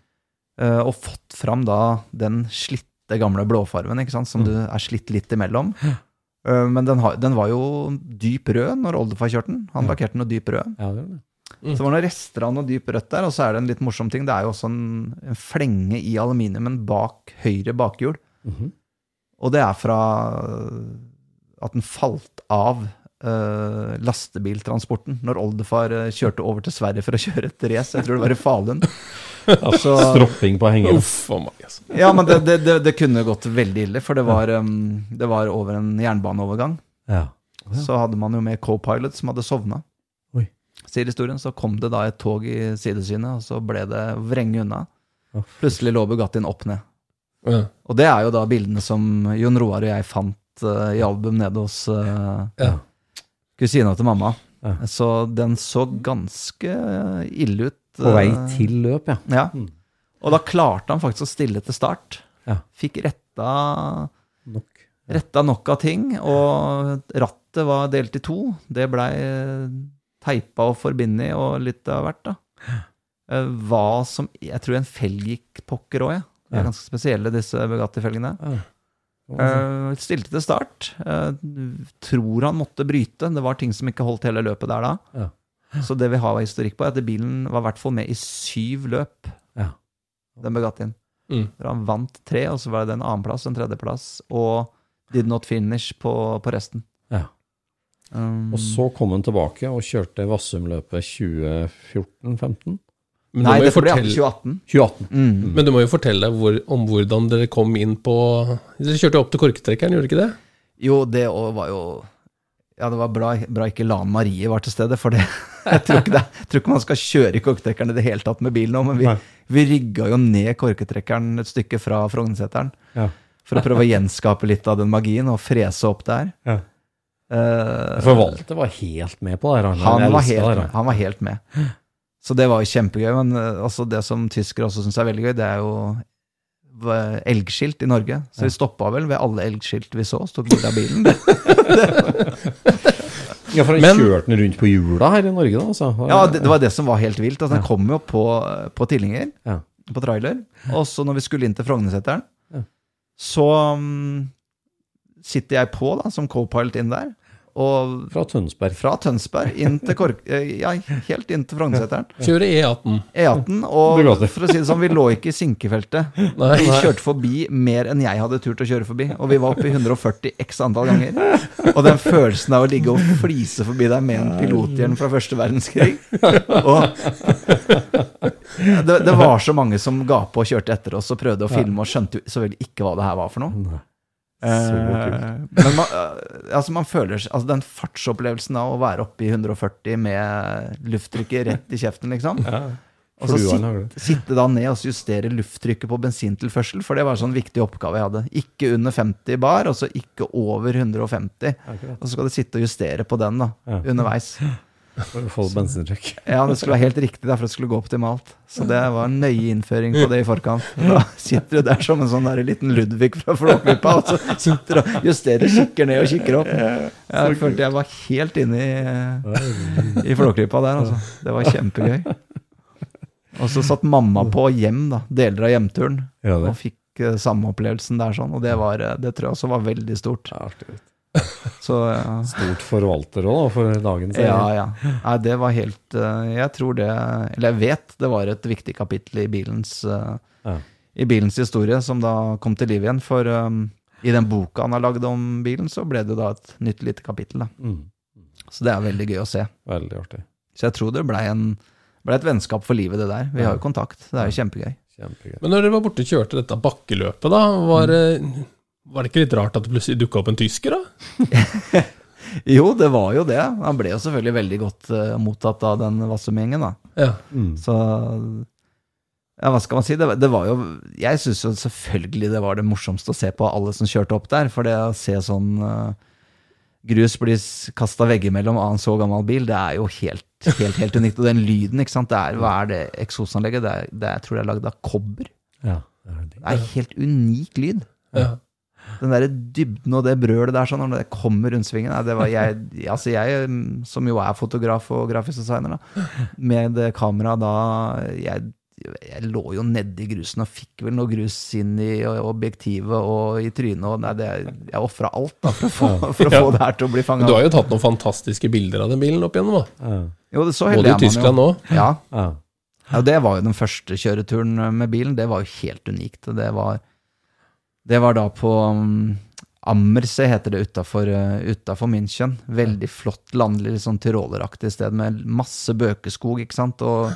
Eh, og fått fram da den slitte gamle blåfarven, ikke sant, som
Mm.
du er slitt litt imellom. Eh, men den, har, den var jo dyp rød når oldefar kjørte den. Han lakkerte den jo dyp rød.
Ja, det var det.
Så det var noen rester av noe dyp rødt der, og så er det en litt morsom ting. Det er jo også en, en flenge i aluminiumen bak høyre bakhjul.
Mhm.
Og det er fra at den falt av uh, lastebiltransporten når oldefar eh, kjørte over til Sverige for å (laughs) kjøre et race. Jeg tror det var i Falun. (laughs) Altså,
Stropping på hengeren.
Uff a meg, altså.
ja, men det, det, det, det kunne gått veldig ille, for det var, um, det var over en jernbaneovergang.
Ja.
Så hadde man jo med co-pilot som hadde sovna. Sier historien, så kom det da et tog i sidesynet, og så ble det vrenge unna. Plutselig lå Bugattien opp ned.
Ja.
Og det er jo da bildene som Jon Roar og jeg fant uh, i album nede hos uh,
Ja.
kusina til mamma.
Ja.
Så den så ganske ille ut.
På vei
eh,
til løp, ja.
Ja.
Mm.
Og da klarte han faktisk å stille til start.
Ja.
Fikk retta,
Nok.
retta nok av ting, og rattet var delt i to. Det blei teipa og forbindet og litt av hvert, da. Eh, Hva som Jeg tror en felg gikk pokker òg, jeg. De er ganske spesielle, disse Bugatti-felgene.
Ja.
Eh, stilte til start. Uh, tror han måtte bryte. Det var ting som ikke holdt hele løpet der da.
Ja.
Så det vi har historikk på, er at bilen var i hvert fall med i syv løp,
Ja.
den Bugattien.
Mm.
Han vant tre, og så var det en annenplass, en tredjeplass, og did not finish på, på resten. Um,
Og så kom han tilbake og kjørte Vassumløpet 2014-15?
Nei,
det
dette ble
fortelle,
2018.
2018.
Mm.
men du må jo fortelle hvor, om hvordan dere kom inn på Dere kjørte opp til korketrekkeren, gjorde dere ikke det?
Jo, det òg var jo Ja, det var bra, bra ikke Lan Marie var til stede, for det (laughs) jeg tror ikke, det, jeg tror ikke man skal kjøre i korketrekkeren i det hele tatt med bil nå, men vi,
Nei.
vi rygga jo ned korketrekkeren et stykke fra Frognerseteren
Ja.
for å prøve å gjenskape litt av den magien og frese opp der.
Ja.
Eh,
For Walter var helt med på det her.
han, var helt,
det
han var helt med. Så det var jo kjempegøy. Men eh, altså det som tyskere også syns er veldig gøy, det er jo elgskilt i Norge. Så vi stoppa vel ved alle elgskilt vi så, tok bilde av bilen. (laughs)
Ja, for han
Men-
kjørte den rundt på hjula her i Norge, da? Altså.
Ja, det, det var det som var helt vilt. Altså, den kom jo på, på tilhenger,
Ja.
på trailer. Og så når vi skulle inn til Frognerseteren,
Ja.
så um, sitter jeg på da, som co-pilot inn der. Og
Fra Tønsberg.
fra Tønsberg inn til Kork... (laughs) eh, Ja, helt inn til Frognerseteren.
Kjøre E18.
E18. (laughs) Og for å si det sånn, vi lå ikke i sinkefeltet.
Nei.
Vi kjørte forbi mer enn jeg hadde turt å kjøre forbi. Og vi var oppe i 140 x antall ganger. Og den følelsen av å ligge og flise forbi deg med en pilothjelm fra første verdenskrig (laughs) og det, det var så mange som ga på og kjørte etter oss og prøvde å filme, og skjønte så vel ikke hva det her var for noe.
Så
Eh, (laughs) men man, eh, altså man føler altså Den fartsopplevelsen av å være oppe i 140 med lufttrykket rett i kjeften, liksom. Og så
sitte,
sitte da ned og justere lufttrykket på bensintilførsel, for det var en sånn viktig oppgave jeg hadde. Ikke under 50 bar, og så ikke over 150.
Akkurat.
Og så skal du sitte og justere på den da,
Ja.
underveis. (laughs)
For å få bensintrykk. (laughs)
Ja, det skulle være helt riktig derfor det skulle gå optimalt. Så det var en nøye innføring på det i forkant. Da sitter du der som en sånn der liten Ludvig fra Flåklypa, og så sitter du og justerer, kikker ned og kikker opp. Jeg følte jeg var helt inne i, i Flåklypa der, altså. Det var kjempegøy. Og så satt mamma på hjem, da, deler av hjemturen, og fikk eh, samme opplevelsen der sånn, og det, var, eh, det tror jeg også var veldig stort.
Ja. (laughs)
Så ja.
Stort forvalter òg, for dagens
Ja, ja. Nei, det var helt eh, Jeg tror det Eller jeg vet det var et viktig kapittel i bilens eh,
Ja.
I bilens historie, som da kom til liv igjen. For um, i den boka han har lagd om bilen, så ble det da et nytt lite kapittel. da.
Mm,
Så det er veldig gøy å se.
veldig artig.
Så jeg tror det blei ble et vennskap for livet, det der. Vi har jo kontakt. Det er jo kjempegøy.
Kjempegøy.
Men når dere var borte og kjørte dette bakkeløpet, da, var, det- var det ikke litt rart at det plutselig dukka opp en tysker, da? (laughs)
Jo, det var jo det. Han ble jo selvfølgelig veldig godt uh, mottatt av den Vassum-gjengen, da.
Ja.
Mm.
Så ja, hva skal man si? Det, det var jo Jeg syns jo selvfølgelig det var det morsomste å se på alle som kjørte opp der. For det å se sånn uh, grus bli kasta veggimellom av en så gammel bil, det er jo helt, helt, helt unikt. Og den lyden, ikke sant. Det er, hva er det eksosanlegget? Det er, det er, jeg tror det er lagd av kobber.
Ja, det er det.
Det er helt unik lyd.
ja.
Den derre dybden og det brølet der sånn, når det kommer rundt svingen det var jeg, altså jeg, som jo er fotograf og grafisk designer, da, med kamera da jeg, jeg lå jo nedi grusen og fikk vel noe grus inn i objektivet og i trynet. og nei, det, Jeg ofra alt da for å få, for å få det her til å bli fanga.
du har jo tatt noen fantastiske bilder av den bilen opp igjennom, da.
Ja.
Jo, det så
Både
heldig
i
er man.
Tyskland òg.
Ja,
Ja.
Ja, det var jo den første kjøreturen med bilen. Det var jo helt unikt. Det var, det var da på um, Ammersee, heter det utafor uh, München. Veldig flott landlig, litt sånn tyroleraktig sted med masse bøkeskog, ikke sant, og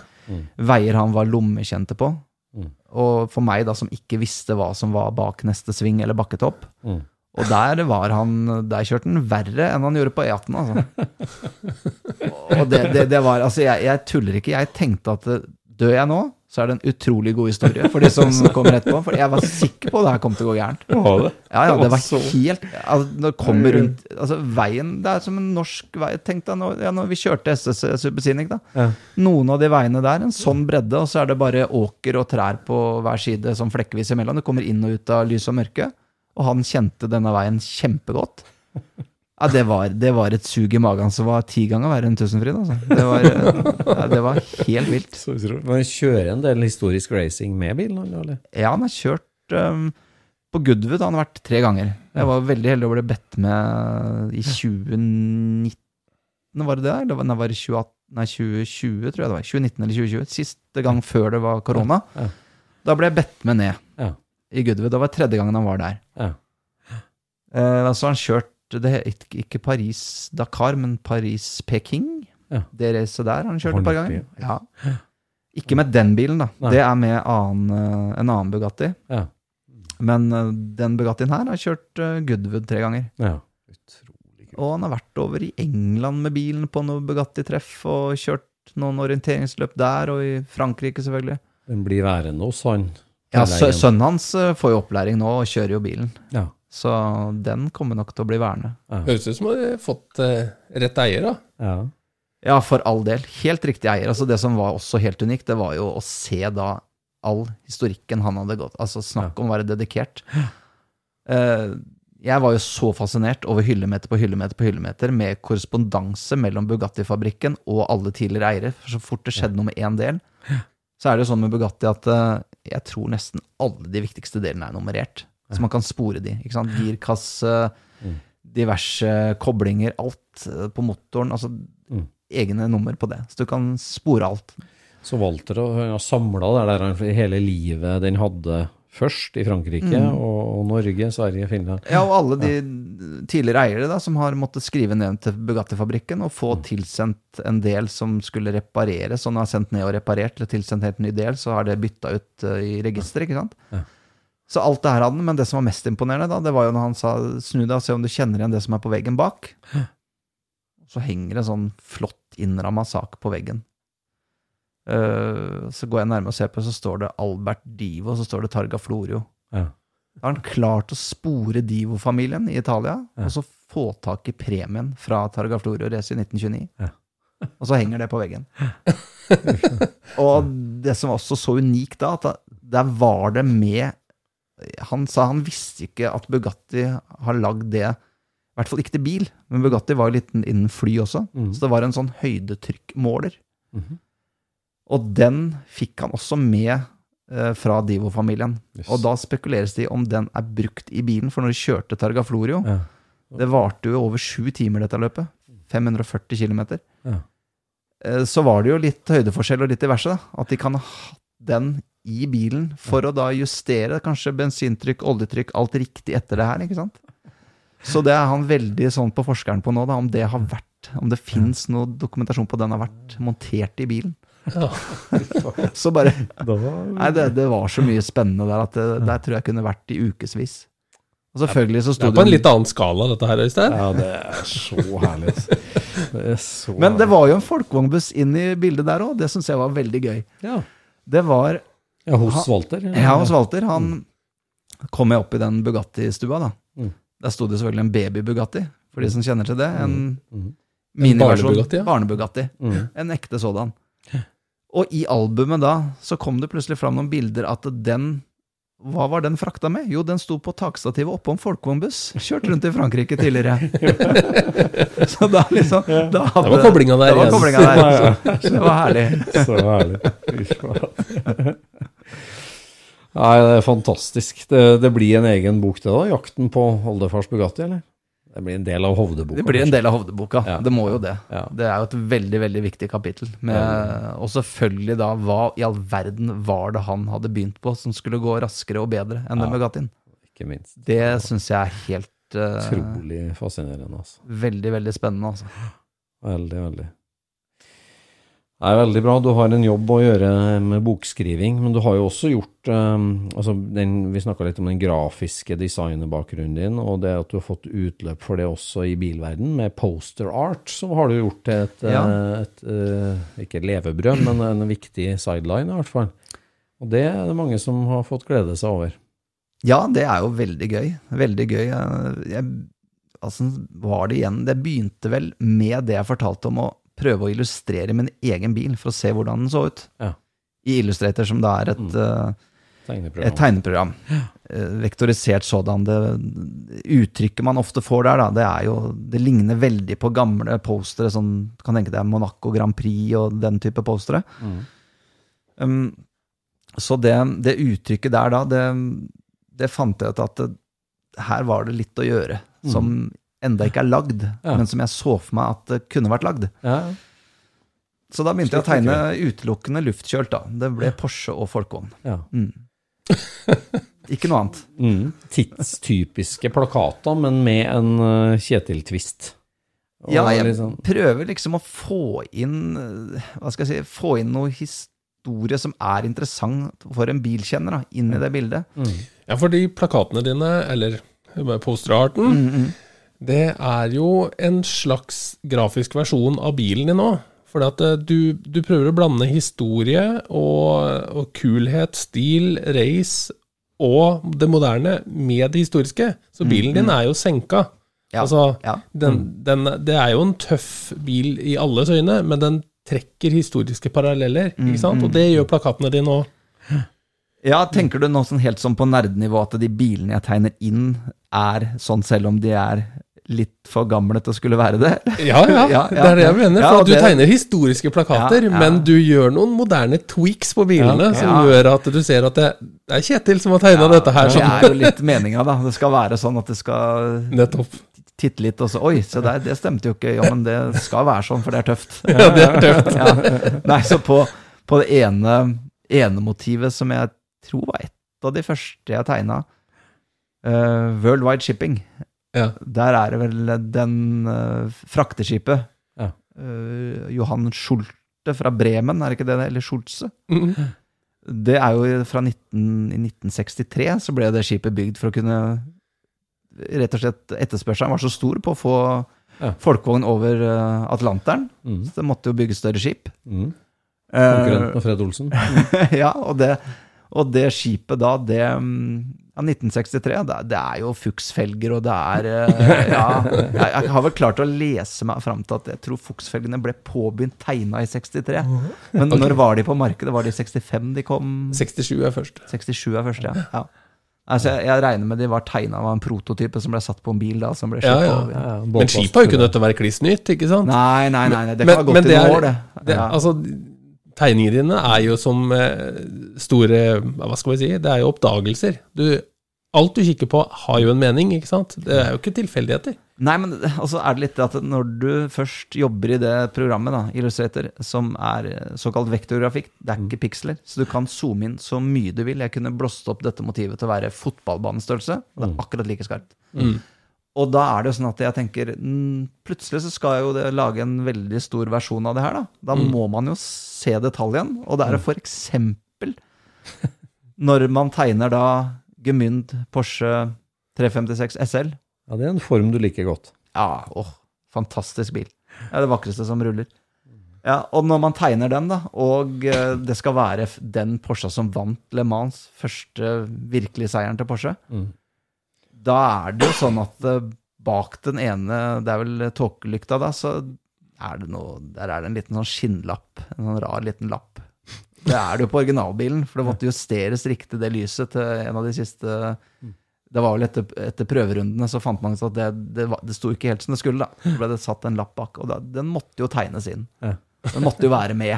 veier han var lommekjente på.
Mm.
Og for meg, da, som ikke visste hva som var bak neste sving eller bakketopp,
Mm.
og der var han Der kjørte han verre enn han gjorde på E18, altså. (laughs) Og det, det, det var Altså, jeg, jeg tuller ikke. Jeg tenkte at eh, dør jeg nå, så er det en utrolig god historie for de som (laughs) kommer etterpå. For jeg var sikker på at det her kom til å gå gærent. Ja, ja, det var helt altså, det rundt Altså, veien Det er som en norsk vei. Tenk deg når, ja, når vi kjørte SS Supersinic, da. Noen av de veiene der, en sånn bredde, og så er det bare åker og trær på hver side, sånn flekkevis imellom. Du kommer inn og ut av lys og mørke. Og han kjente denne veien kjempegodt. Ja, det var, det var et sug i magen som var ti ganger verre enn Tusenfryd. Altså. Det, var, ja, det var helt vilt.
Men kjører en del historisk racing med bilen, eller?
Ja, han har kjørt um, På Goodwood han har vært tre ganger. Jeg var veldig heldig og ble bedt med i 2019, var det det? Eller var- nei, var det 2018, nei, 2020, tror jeg det var. 2019 eller 2020. Siste gang før det var korona.
Ja.
Da ble jeg bedt med ned
Ja.
i Goodwood. Det var tredje gangen han var der.
Ja.
Eh, så har han kjørt det ikke- Paris-Dakar, men Paris-Peking.
Ja.
Det racet der har han kjørt et par ganger. Ja. Ikke med den bilen, da.
Nei.
Det er med annen, eh, en annen Bugatti.
Ja.
Men eh, den Bugattien her har kjørt eh, Goodwood tre ganger.
ja. Utrolig.
Og han har vært over i England med bilen på noe Bugatti-treff og kjørt noen orienteringsløp der, og i Frankrike, selvfølgelig.
Den blir værende hos han.
Ja. Sønnen hans får jo opplæring nå og kjører jo bilen.
Ja.
Så den kommer nok til å bli værende.
Høres ut som du har fått eh, rett eier, da.
Ja.
Ja, for all del. Helt riktig eier. Altså Det som var også helt unikt, det var jo å se da all historikken han hadde gått. Altså snakk om å være dedikert. Eh, jeg var jo så fascinert over hyllemeter på hyllemeter på hyllemeter med korrespondanse mellom Bugatti-fabrikken og alle tidligere eiere. For så fort det skjedde noe med én del, så er det jo sånn med Bugatti at eh, jeg tror nesten alle de viktigste delene er nummerert. Så man kan spore de. ikke sant? Girkasse, diverse koblinger, alt eh, på motoren. Altså egne nummer på det. Så du kan spore alt.
Så Walter har samla det der hele livet den hadde først i Frankrike, og, og Norge, Sverige, Finland.
Ja, og alle de tidligere eiere da, som har måttet skrive ned til Bugatti-fabrikken og få tilsendt en del som skulle repareres, og når de har sendt ned og reparert eller tilsendt helt ny del, så har det bytta ut eh, i registeret, ikke sant? Så alt det her hadde han, men det som var mest imponerende, da, det var jo når han sa snu deg og se om du kjenner igjen det som er på veggen bak. Så henger en sånn flott innramma sak på veggen. Uh, så går jeg nærmere og ser på, så står det Albert Divo, og så står det Targa Florio.
Ja.
Da har han klart å spore Divo-familien i Italia, og så få tak i premien fra Targa Florio Race i 1929.
Ja. (laughs)
Og så henger det på veggen. (laughs) og det som var også så unikt da, at der var det med Han sa han visste ikke at Bugatti har lagd det, i hvert fall ikke til bil, men Bugatti var jo litt innen fly også, så det var en sånn høydetrykkmåler. Og den fikk han også med eh, fra Divo-familien.
Yes.
Og da spekuleres det i om den er brukt i bilen, for når de kjørte Targa Florio
Ja.
Det varte jo over sju timer, dette løpet. 540 km.
Ja.
Så var det jo litt høydeforskjell og litt diverse. da. At de kan ha hatt den i bilen for å da justere kanskje bensintrykk, oljetrykk, alt riktig etter det her. ikke sant? Så det er han veldig sånn på forskeren på nå, da, om det har vært, om det fins noe dokumentasjon på at den har vært montert i bilen.
Ja. (laughs)
Så bare Nei, det, det var så mye spennende der at det, der tror jeg kunne vært i ukevis. Og selvfølgelig så
Det er på en litt annen skala, dette her, Øystein.
Ja, det er så herlig. altså. (laughs) Det er så
Men det var jo en folkevognbuss inn i bildet der òg. Det syns jeg var veldig gøy.
Ja,
Det var
ja hos Walter.
Ja, hos Walter. Han kom jeg opp i den Bugatti-stua, da.
Mm.
Der sto det selvfølgelig en baby-Bugatti, for de som kjenner til det. En
Mm.
miniversjon.
barne-Bugatti, ja.
Mm.
En ekte sådan. Og i albumet da, så kom det plutselig fram noen bilder at den Hva var den frakta med? Jo, den sto på takstativet oppom folkevognbuss. Kjørt rundt i Frankrike tidligere. (laughs) så da liksom da hadde,
Det var koblinga der
Det var der. Så det var herlig.
Så herlig. Nei, det er fantastisk. Det, det blir en egen bok til da, 'Jakten på oldefars Bugatti', eller? Det blir en del av Hovdeboka.
Det blir en del av Hovdeboka.
Ja.
Det må jo det.
Ja.
Det er jo et veldig veldig viktig kapittel. Med, og selvfølgelig da, hva i all verden var det han hadde begynt på som skulle gå raskere og bedre enn den Bugattien?
Ikke minst.
Det syns jeg er helt
Utrolig fascinerende, altså.
veldig, veldig spennende. Altså.
Veldig, veldig. Det er veldig bra. Du har en jobb å gjøre med bokskriving, men du har jo også gjort um, altså den, Vi snakka litt om den grafiske designerbakgrunnen din, og det at du har fått utløp for det også i bilverden med poster art, så har du gjort til et,
Ja.
et, et eh, ikke et levebrød, men en viktig sideline i hvert fall. Og det er det mange som har fått glede seg over.
Ja, det er jo veldig gøy. Veldig gøy. Jeg, jeg, altså, var det igjen Det begynte vel med det jeg fortalte om å prøve å illustrere min egen bil for å se hvordan den så ut.
Ja.
I Illustrator, som da er et, eh,
Tegneprogram.
et tegneprogram. Eh, Vektorisert sådan. Det uttrykket man ofte får der, da, det er jo Det ligner veldig på gamle postere, sånn du kan tenke deg Monaco Grand Prix og den type postere.
Mm.
Um, så det, det uttrykket der da, det, det fant jeg ut at det, her var det litt å gjøre som enda ikke er lagd,
Ja.
men som jeg så for meg at det kunne vært lagd.
Ja.
Så da begynte jeg å tegne utelukkende luftkjølt, da. Det ble Porsche og folkevogn.
ja.
Mm. (laughs) Ikke noe annet.
Mm. Tidstypiske plakater, men med en uh, Kjetil-twist.
Ja, jeg
liksom-
prøver liksom å få inn eh, Hva skal jeg si Få inn noe historie som er interessant for en bilkjenner, da, inn i det bildet.
Ja, for de plakatene dine, eller posterarten, det er jo en slags grafisk versjon av bilen din nå. For eh, du, du prøver å blande historie og, og kulhet, stil, race og det moderne med det historiske. Så bilen din er jo senka.
Ja,
altså,
ja.
den, den, det er jo en tøff bil i alles øyne, men den trekker historiske paralleller. ikke sant? Og det gjør plakatene dine òg.
Ja, tenker du nå sånn helt sånn på nerdenivå at de bilene jeg tegner inn, er sånn selv om de er litt for gamle til å skulle være det? (laughs)
Ja, ja,
Ja,
det er det jeg mener. For du
det-
tegner historiske plakater, men du gjør noen moderne tweaks på bilene som gjør at du ser at det, er Kjetil som har tegna dette her.
Det er jo litt meninga, da. Det skal være sånn at det skal (laughs)
nettopp.
titte litt og så Oi, se der, det stemte jo ikke. Ja, men det skal være sånn, for det er tøft. (laughs)
Ja, det er tøft.
Ja. Nei, så på, på det ene, ene motivet som jeg tror var et av de første jeg tegna, uh, Worldwide Shipping,
Ja.
der er det vel den uh, frakteskipet
Ja.
uh, Johan Schulte fra Bremen, er det ikke det? Eller Schulze?
Mm.
Det er jo fra 19, i 1963 så ble det skipet bygd for å kunne Rett og slett etterspørselen var så stor på å få
Ja.
folkevogn over uh, Atlanteren.
Mm.
Så det måtte jo bygge større skip.
Mm. Konkurrenten Fred Olsen. (laughs)
ja, og det, og det skipet da, det mm, ja, 1963, det, det er jo fuksfelger, og det er eh, Ja, jeg, jeg har vel klart å lese meg fram til at jeg tror fuksfelgene ble påbegynt tegna i 63. Men når var de på markedet? Var det i 65 de kom?
67 er først.
67 er første, ja. ja. Altså, jeg, jeg regner med de var tegna av en prototype som ble satt på en bil, da, som ble
Ja, ja.
over.
Ja,
Men skipet har jo ikke nødt til å være kliss nytt, ikke sant?
Nei, nei, nei, nei, det
Men-
kan ha gått i noen
er-
år, det.
Det,
Ja.
altså, tegningene dine er jo som eh, store Hva skal vi si? Det er jo oppdagelser. Du, alt du kikker på, har jo en mening, ikke sant? Det er jo ikke tilfeldigheter.
Nei, men altså er det litt at når du først jobber i det programmet, da, Illustrator, som er eh, såkalt vektorgrafikk, det er ikke piksler, så du kan zoome inn så mye du vil. Jeg kunne blåst opp dette motivet til å være fotballbanestørrelse. Det er akkurat like skarpt.
Mm.
Og da er det jo sånn at jeg tenker mm, Plutselig så skal jeg jo det, lage en veldig stor versjon av det her, da. Da må man jo se detaljen. Og det er jo for eksempel når man tegner da Gemynd Porsche 356 SL.
Ja, det er en form du liker godt.
Ja, åh, fantastisk bil. Det er det vakreste som ruller. Ja, og når man tegner den, da, og eh, det skal være den Porscha som vant Le Mans, første virkelige seieren til Porsche,
Mm.
Da er det jo sånn at eh, bak den ene, det er vel tåkelykta da, så er det noe, der er det en liten sånn skinnlapp, en sånn rar liten lapp. Det er det jo på originalbilen, for det måtte justeres riktig det lyset til en av de siste Det var vel etter, etter prøverundene så fant man ut at det, det, var, det sto ikke helt som det skulle. da. Så ble det satt en lapp bak, og da, den måtte jo tegnes inn. Den måtte jo være med.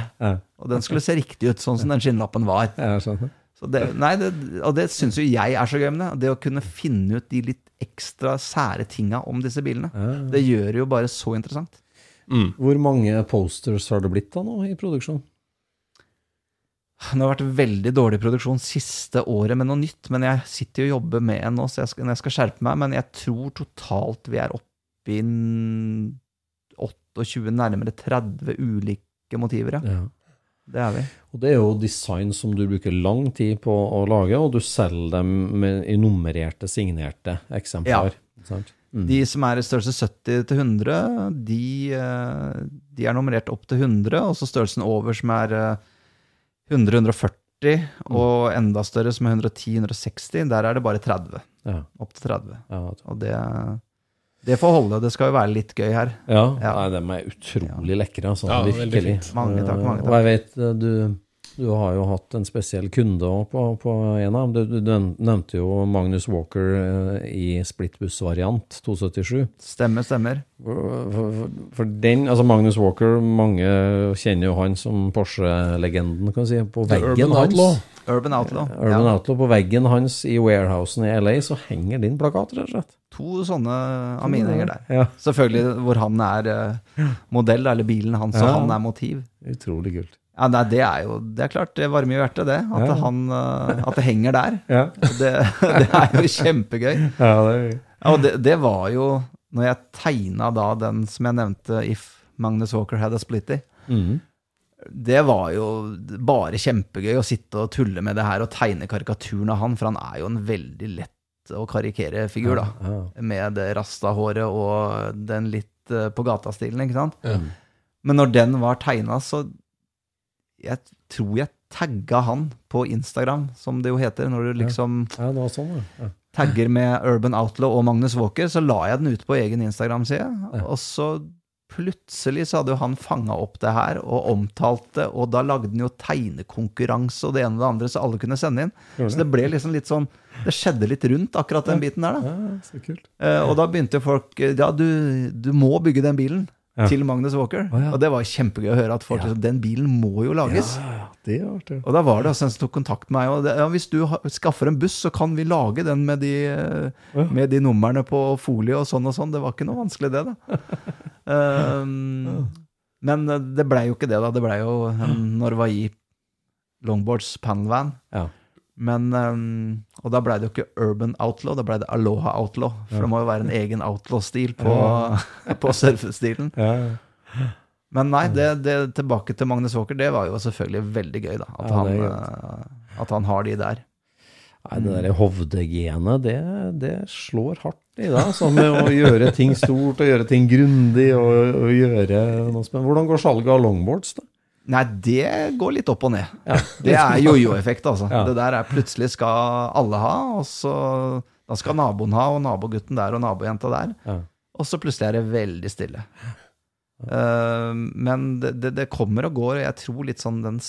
Og den skulle se riktig ut, sånn som den skinnlappen var.
Ja, skjønner.
Så det, nei, det, og det syns jo jeg er så gøy med det. Det å kunne finne ut de litt ekstra sære tinga om disse bilene. Det gjør det jo bare så interessant.
Mm.
Hvor mange posters har det blitt da nå i produksjon?
Det har vært veldig dårlig produksjon siste året med noe nytt, men jeg sitter jo og jobber med en nå, så jeg skal, jeg skal skjerpe meg. Men jeg tror totalt vi er oppe i 28, nærmere 30 ulike motiver, ja.
Ja.
Det er vi.
Og det er jo design som du bruker lang tid på å lage, og du selger dem med, i nummererte, signerte eksemplar. Sant? Mm.
De som er i størrelse 70 til 100, de, eh, de er nummerert opp til 100, og så størrelsen over som er eh, 100-140, og enda større som er 110-160, der er det bare 30.
Ja,
Opp til 30.
ja,
Og det, det får holde. Det skal jo være litt gøy her.
ja.
Ja.
Nei, de er utrolig lekre, altså.
Ja,
virkelig.
Mange takk, mange takk.
Og jeg vet eh, du, du har jo hatt en spesiell kunde på, på en av dem. Du, du nevnte jo Magnus Walker eh, i splittbuss-variant 277.
Stemmer, stemmer.
For, for, for den, altså Magnus Walker, mange kjenner jo han som Porsche-legenden, kan du si. På
The
veggen
Urban
hans.
Urban Outlaw.
Urban
ja.
Outlaw, på veggen hans i warehousen i LA, så henger din plakat, rett og slett.
To sånne av mine henger der.
Ja,
Selvfølgelig hvor han er eh, modell, eller bilen hans, og
Ja.
han er motiv.
utrolig kult.
Ja, nei, Det er jo det er klart, det varmer jo hjertet, det. At,
Ja.
han, uh, at det henger der. (laughs)
Ja,
Det, (laughs) det er jo kjempegøy.
ja det er
Ja, og det, det var jo Når jeg tegna da den som jeg nevnte, If Magnus Walker Had a Splitty,
Mhm.
Det var jo bare kjempegøy å sitte og tulle med det her og tegne karikaturen av han, for han er jo en veldig lett å karikere figur, da. Med det rasta-håret og den litt eh, på gata-stilen, ikke sant.
Ja.
Men når den var tegna, så Jeg tror jeg tagga han på Instagram, som det jo heter. Når du liksom
ja, det var sånn, ja. ja.
tagger med Urban Outlaw og Magnus Walker, så la jeg den ut på egen Instagram-side. Og så plutselig så hadde jo han fanga opp det her og omtalt det, og da lagde han jo tegnekonkurranse og det ene og det andre, så alle kunne sende inn. Så det ble liksom litt sånn Det skjedde litt rundt akkurat den biten der, da.
Ja, så kult.
Eh, og da begynte jo folk eh, Ja, du, du må bygge den bilen
Ja.
til Magnus Walker.
Oh, ja.
Og det var kjempegøy å høre at folk ja. Den bilen må jo lages.
Det var artig.
Og da var det altså en som tok kontakt med meg. Og det, ja, hvis du skaffer en buss, så kan vi lage den med de, med de numrene på folie og sånn og sånn. Det var ikke noe vanskelig, det, da. (laughs) Um, men eh, det blei jo ikke det, da. Det blei jo en Norway Longboards panelvan.
Ja.
Men, um, og da blei det jo ikke Urban Outlaw, da blei det Aloha Outlaw. For det må jo være en egen outlaw-stil på, (laughs) på surfestilen.
Ja, ja.
Men nei, det, det, tilbake til Magnus Walker, det var jo selvfølgelig veldig gøy, da. At,
Ja,
han, eh, at han har de der.
Nei, det der Hovde-genet, det, det slår hardt i deg. Sånn med å gjøre ting stort og gjøre ting grundig og, og gjøre noe spennende. Hvordan går salget av longboards, da?
Nei, det går litt opp og ned. Det er jojo-effekt, altså.
Ja.
Det der er plutselig skal alle ha, og så da skal naboen ha, og nabogutten der og nabojenta der.
Ja.
Og så plutselig er det veldig stille. Uh, men det, det, det kommer og går, og jeg tror litt sånn den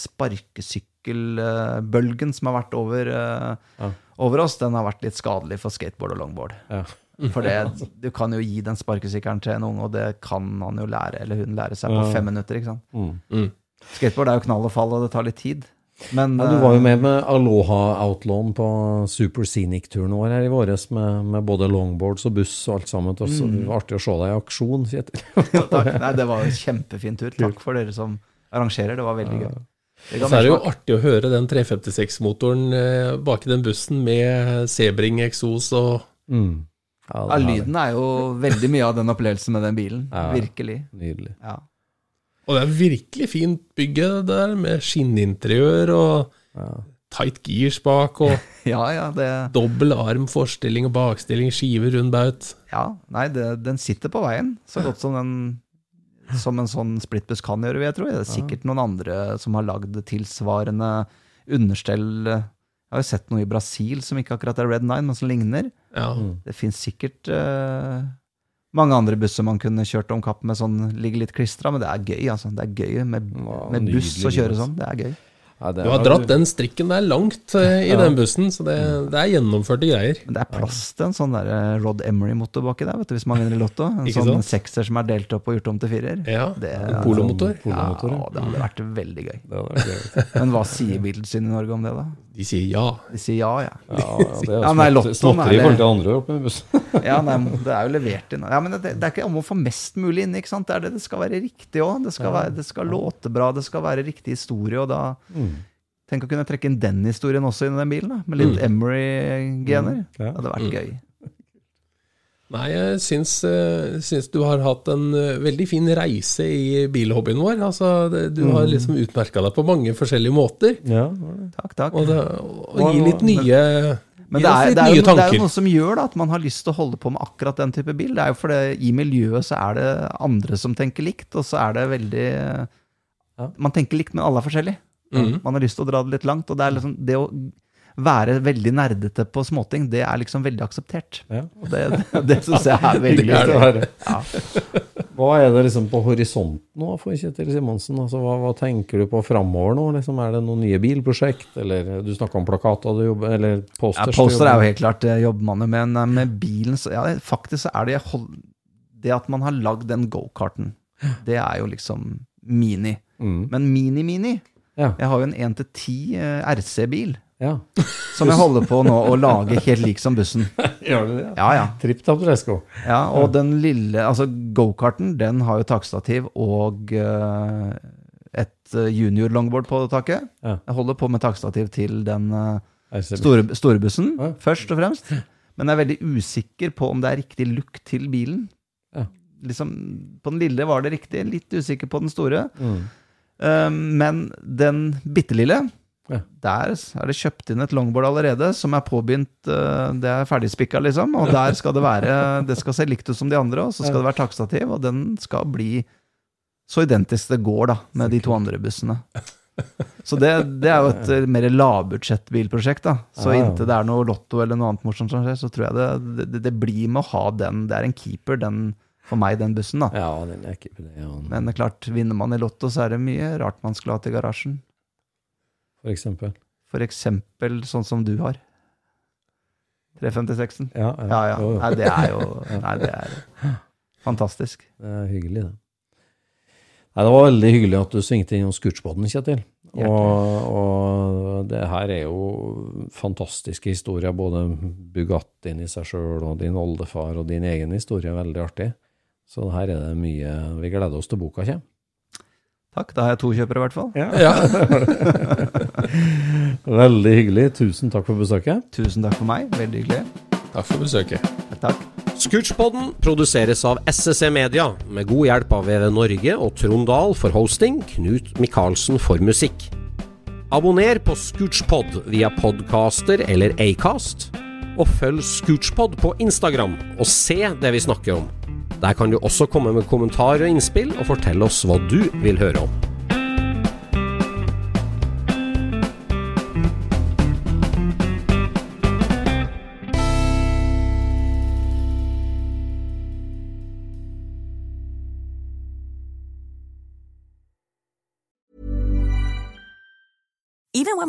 sparkesykkelbølgen som har vært over, eh,
Ja.
over oss, den har vært litt skadelig for skateboard og longboard.
Ja. (laughs)
For det, du kan jo gi den sparkesykkelen til en unge, og det kan han jo lære, eller hun lære seg på
Ja.
fem minutter. ikke sant?
Mm.
Skateboard er jo knall og fall, og det tar litt tid. Men
Ja, du var jo
eh,
med med Aloha Outlawn på Super Scenic-turen vår her i våres, med, med både longboards og buss og alt sammen. Det var det var artig å se deg i aksjon, Kjetil. (laughs)
takk. Nei, det var en kjempefin tur. Takk for dere som arrangerer. Det var veldig gøy. Det ga
Så er det jo artig å høre den 356-motoren eh, bak i den bussen med Sebring-eksos og
Mm. Ja,
Ja, lyden er jo veldig mye av den opplevelsen med den bilen.
Ja.
Virkelig.
Nydelig.
Ja.
Og det er virkelig fint bygget der, med skinninteriør og tight gears bak, og (laughs)
ja, ja, det
dobbel arm, forstilling og bakstilling, skive rund baut.
Ja, nei, det, den sitter på veien. Så godt som den som en sånn splittbuss kan gjøre, vil jeg tro. Det er sikkert noen andre som har lagd tilsvarende understell. Jeg har jo sett noe i Brasil som ikke akkurat er Red Nine, men som ligner.
Ja.
Det fins sikkert uh, mange andre busser man kunne kjørt om kapp med sånn ligger litt klistra, men det er gøy, altså. Det er gøy med, med buss å kjøre sånn. Det er gøy.
Ja,
Du har dratt den strikken der langt eh, i
Ja.
den bussen, så det, det er gjennomførte greier.
Men det er plass til en sånn der eh, Rod Emery-motor baki der, vet du, hvis man vinner i Lotto. En sånn
sant?
sekser som er delt opp og gjort om til firer.
Ja,
Det
en polomotor.
Sånn polomotor,
ja,
ja.
det hadde vært veldig gøy.
Det vært gøy.
Men hva sier Biltilsynet i Norge om det, da?
De sier ja.
De sier ja, ja.
Ja, ja, det er (laughs)
Ja, nei, Lottoen
småtteri
er
i forhold til andre oppe i bussen. (laughs)
Ja, nei, det er jo levert inn. Ja, men det, det er ikke om å få mest mulig inn, ikke sant? Det er det det skal være riktig òg. Det, det skal låte bra, det skal være riktig historie, og da Tenk å kunne trekke inn den historien også inn i den bilen, da, med litt Emery-gener.
Ja.
Det hadde vært gøy.
Nei, jeg syns, eh, syns du har hatt en eh, veldig fin reise i bilhobbyen vår. Altså, du har liksom utmerka deg på mange forskjellige måter.
Ja,
Takk, takk.
Og, det, og gi litt nye
Men
gi
det er,
litt
det, er
nye
jo, det er jo noe som gjør da, at man har lyst til å holde på med akkurat den type bil. Det er jo fordi i miljøet så er det andre som tenker likt, og så er det veldig Man tenker likt, men alle er forskjellige.
Mm.
Man har lyst til å dra det litt langt. Og det er liksom det å være veldig nerdete på småting, det er liksom veldig akseptert.
Ja.
Og det, (laughs) det, det syns jeg er veldig gøy. Ja.
Hva er det liksom på horisonten nå for Kjetil Simonsen? Altså, hva, hva tenker du på framover nå? Liksom, er det noen nye bilprosjekt? Eller du snakka om plakater du jobber Eller posters? Ja,
Poster er jo helt klart det jobber man med, men med bilen så ja, Faktisk så er det Det at man har lagd den gokarten, det er jo liksom mini.
Mm.
Men mini-mini
Ja.
Jeg har jo en 1-10 eh, RC-bil
ja. (laughs)
som jeg holder på nå å lage helt lik som bussen. (laughs)
Gjør du det?
Ja, ja.
Tripp Tapp Tresko.
ja og den lille Altså, gokarten, den har jo takstativ og uh, et eh, junior longboard på taket.
Ja.
Jeg holder på med takstativ til den uh,
RC-bil.
store, bussen,
Ja.
først og fremst. Men jeg er veldig usikker på om det er riktig look til bilen.
Ja.
Liksom, på den lille var det riktig, litt usikker på den store.
Mm.
Um, men den bitte lille,
Ja.
der er det kjøpt inn et longboard allerede, som er påbegynt, uh, det er ferdigspikka, liksom. Og der skal det være Det skal se likt ut som de andre, og så skal det være takstativ, og den skal bli så identisk det går, da, med de to andre bussene. Så det, det er jo et eh, mer lavbudsjettbilprosjekt, da. Så inntil det er noe Lotto eller noe annet morsomt som skjer, så tror jeg det, det, det blir med å ha den. Det er en keeper, den for meg, den bussen, da.
Ja, den er keeper, det, ja.
Men det er klart, vinner man i Lotto, så er det mye rart man skulle hatt i garasjen.
For eksempel.
For eksempel sånn som du har. 356-en.
Ja,
Ja, ja.
ja.
Nei, det er jo (laughs) Nei, det er fantastisk.
Det er hyggelig, det. Nei, det var veldig hyggelig at du svingte innom Scootspoden, Kjetil. Og, og det her er jo fantastiske historier, både Bugattien i seg sjøl og din oldefar og din egen historie veldig artig. Så her er det mye Vi gleder oss til boka kommer.
Takk. Da har jeg to kjøpere, i hvert fall.
Ja. (laughs) (laughs)
Veldig hyggelig. Tusen takk for besøket.
Tusen takk for meg. Veldig hyggelig.
Takk for besøket.
Takk.
Scootchpoden produseres av SSE Media, med god hjelp av VV Norge og Trond Dahl for hosting, Knut Micaelsen for musikk. Abonner på Scootchpod via podcaster eller Acast, og følg Scootchpod på Instagram og se det vi snakker om. Der kan du også komme med kommentarer og innspill, og fortelle oss hva du vil høre om.